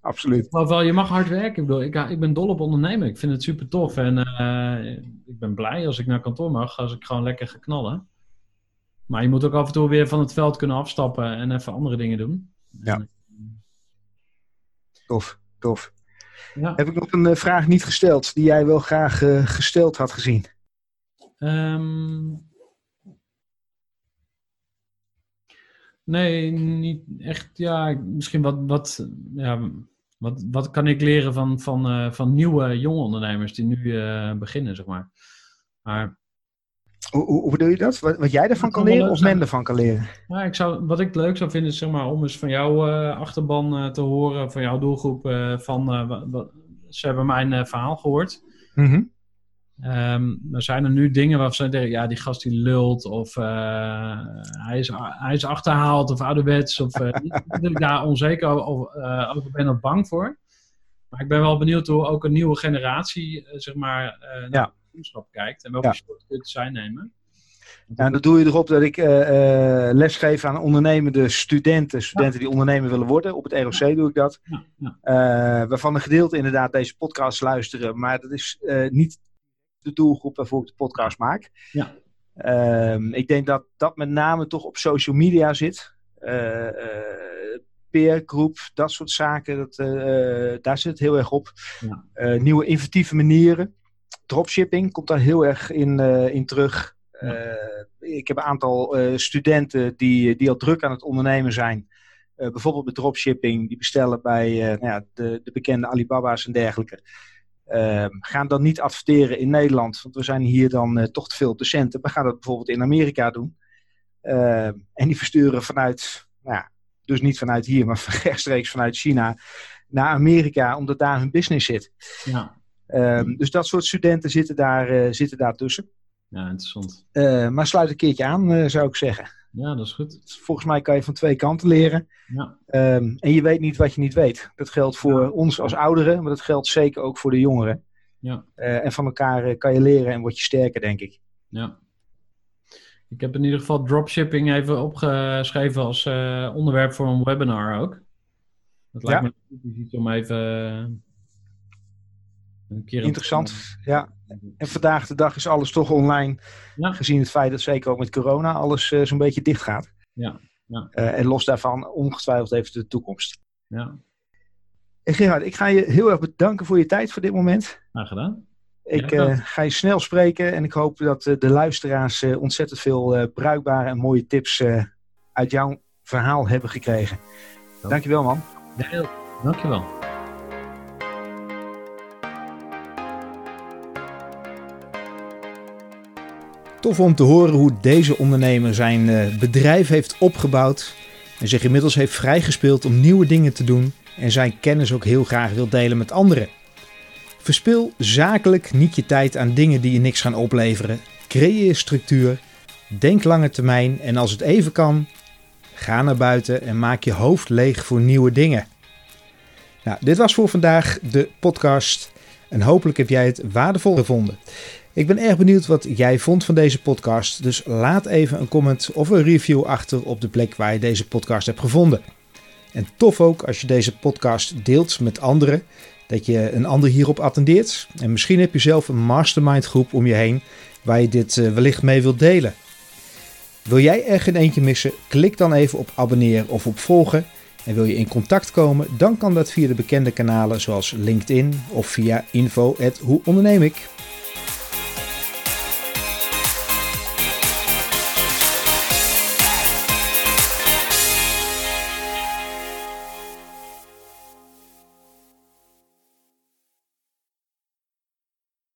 [SPEAKER 2] Absoluut.
[SPEAKER 3] Maar wel, je mag hard werken. Ik bedoel, ik, ik ben dol op ondernemen. Ik vind het super tof. En eh, ik ben blij als ik naar kantoor mag, als ik gewoon lekker ga knallen. Maar je moet ook af en toe weer van het veld kunnen afstappen en even andere dingen doen.
[SPEAKER 2] Ja.
[SPEAKER 3] En,
[SPEAKER 2] Tof, tof.
[SPEAKER 3] ja.
[SPEAKER 2] Heb ik nog een eh, vraag niet gesteld die jij wel graag eh, gesteld had gezien?
[SPEAKER 3] Ehm, nee, niet echt. Ja, misschien wat, wat, ja, wat, wat kan ik leren van, van, eh, van nieuwe jonge ondernemers die nu eh, beginnen, zeg maar. Maar
[SPEAKER 2] Hoe, hoe, bedoel je dat? Wat, wat jij ervan kan leren of
[SPEAKER 3] zijn.
[SPEAKER 2] men ervan kan leren?
[SPEAKER 3] Ja, ik zou, wat ik leuk zou vinden is zeg maar, om eens van jouw eh, achterban te horen, van jouw doelgroep, van ze hebben mijn verhaal gehoord.
[SPEAKER 2] Mhm.
[SPEAKER 3] Ehm, er zijn er nu dingen waarvan ze denken, ja, die gast die lult, of eh, hij, is, hij is achterhaald, of ouderwets, of eh, niet dat ik daar onzeker over, eh, over ben of bang voor. Maar ik ben wel benieuwd hoe ook een nieuwe generatie, eh, zeg maar, eh naar
[SPEAKER 2] Ja.
[SPEAKER 3] de kijkt en welke
[SPEAKER 2] Ja.
[SPEAKER 3] shortcuts zij nemen.
[SPEAKER 2] Ja, en dat doe je erop dat ik eh, eh, lesgeef aan ondernemende studenten. Studenten die ondernemer willen worden. Op het ROC doe ik dat. Eh, waarvan een gedeelte inderdaad deze podcast luisteren. Maar dat is eh, niet de doelgroep waarvoor ik de podcast maak.
[SPEAKER 3] Ja.
[SPEAKER 2] Ehm, ik denk dat dat met name toch op social media zit. Eh eh, peergroep, dat soort zaken. Dat, eh, daar zit het heel erg op.
[SPEAKER 3] Ja.
[SPEAKER 2] Nieuwe inventieve manieren. Dropshipping komt daar heel erg in, in terug.
[SPEAKER 3] Ja.
[SPEAKER 2] Ik heb een aantal studenten die, die al druk aan het ondernemen zijn. Bijvoorbeeld met dropshipping, die bestellen bij nou ja, de, de bekende Alibaba's en dergelijke. Ehm, gaan dan niet adverteren in Nederland, want we zijn hier dan eh, toch te veel docenten. We gaan dat bijvoorbeeld in Amerika doen. Ehm, en die versturen vanuit, nou ja, dus niet vanuit hier, maar rechtstreeks vanuit China naar Amerika, omdat daar hun business zit.
[SPEAKER 3] ja,
[SPEAKER 2] Ehm, dus dat soort studenten zitten daar, eh, zitten daar tussen.
[SPEAKER 3] ja, interessant.
[SPEAKER 2] Maar sluit een keertje aan, eh, zou ik zeggen.
[SPEAKER 3] Ja, dat is goed.
[SPEAKER 2] Volgens mij kan je van twee kanten leren.
[SPEAKER 3] Ja,
[SPEAKER 2] Ehm, en je weet niet wat je niet weet. Dat geldt voor
[SPEAKER 3] Ja.
[SPEAKER 2] ons als ouderen, maar dat geldt zeker ook voor de jongeren.
[SPEAKER 3] ja.
[SPEAKER 2] Eh, en van elkaar eh, kan je leren en word je sterker, denk ik.
[SPEAKER 3] Ja. Ik heb in ieder geval dropshipping even opgeschreven als eh, onderwerp voor een webinar ook. Dat lijkt
[SPEAKER 2] Ja.
[SPEAKER 3] me iets om even een keer...
[SPEAKER 2] Interessant. Ja. En vandaag de dag is alles toch online,
[SPEAKER 3] Ja.
[SPEAKER 2] gezien het feit dat zeker ook met corona alles eh, zo'n beetje dicht gaat.
[SPEAKER 3] Ja, ja.
[SPEAKER 2] Eh, en los daarvan ongetwijfeld even de toekomst.
[SPEAKER 3] Ja,
[SPEAKER 2] En Gerard, ik ga je heel erg bedanken voor je tijd voor dit moment.
[SPEAKER 3] graag gedaan.
[SPEAKER 2] Ik
[SPEAKER 3] Ja.
[SPEAKER 2] eh, ga je snel spreken en ik hoop dat de luisteraars ontzettend veel bruikbare en mooie tips uit jouw verhaal hebben gekregen. Dankjewel man.
[SPEAKER 3] Ja, dankjewel.
[SPEAKER 4] Tof om te horen hoe deze ondernemer zijn eh, bedrijf heeft opgebouwd en zich inmiddels heeft vrijgespeeld om nieuwe dingen te doen en zijn kennis ook heel graag wil delen met anderen. Verspil zakelijk niet je tijd aan dingen die je niks gaan opleveren. Creëer structuur, denk lange termijn en als het even kan, ga naar buiten en maak je hoofd leeg voor nieuwe dingen. Nou, dit was voor vandaag de podcast
[SPEAKER 2] En hopelijk heb jij het waardevol gevonden. Ik ben erg benieuwd wat jij vond van deze podcast. Dus laat even een comment of een review achter op de plek waar je deze podcast hebt gevonden. En tof ook als je deze podcast deelt met anderen. Dat je een ander hierop attendeert. En misschien heb je zelf een mastermind groep om je heen waar je dit eh, wellicht mee wilt delen. Wil jij er geen eentje missen? Klik dan even op abonneren of op volgen. En wil je in contact komen, dan kan dat via de bekende kanalen zoals LinkedIn of via info@hoeonderneemik.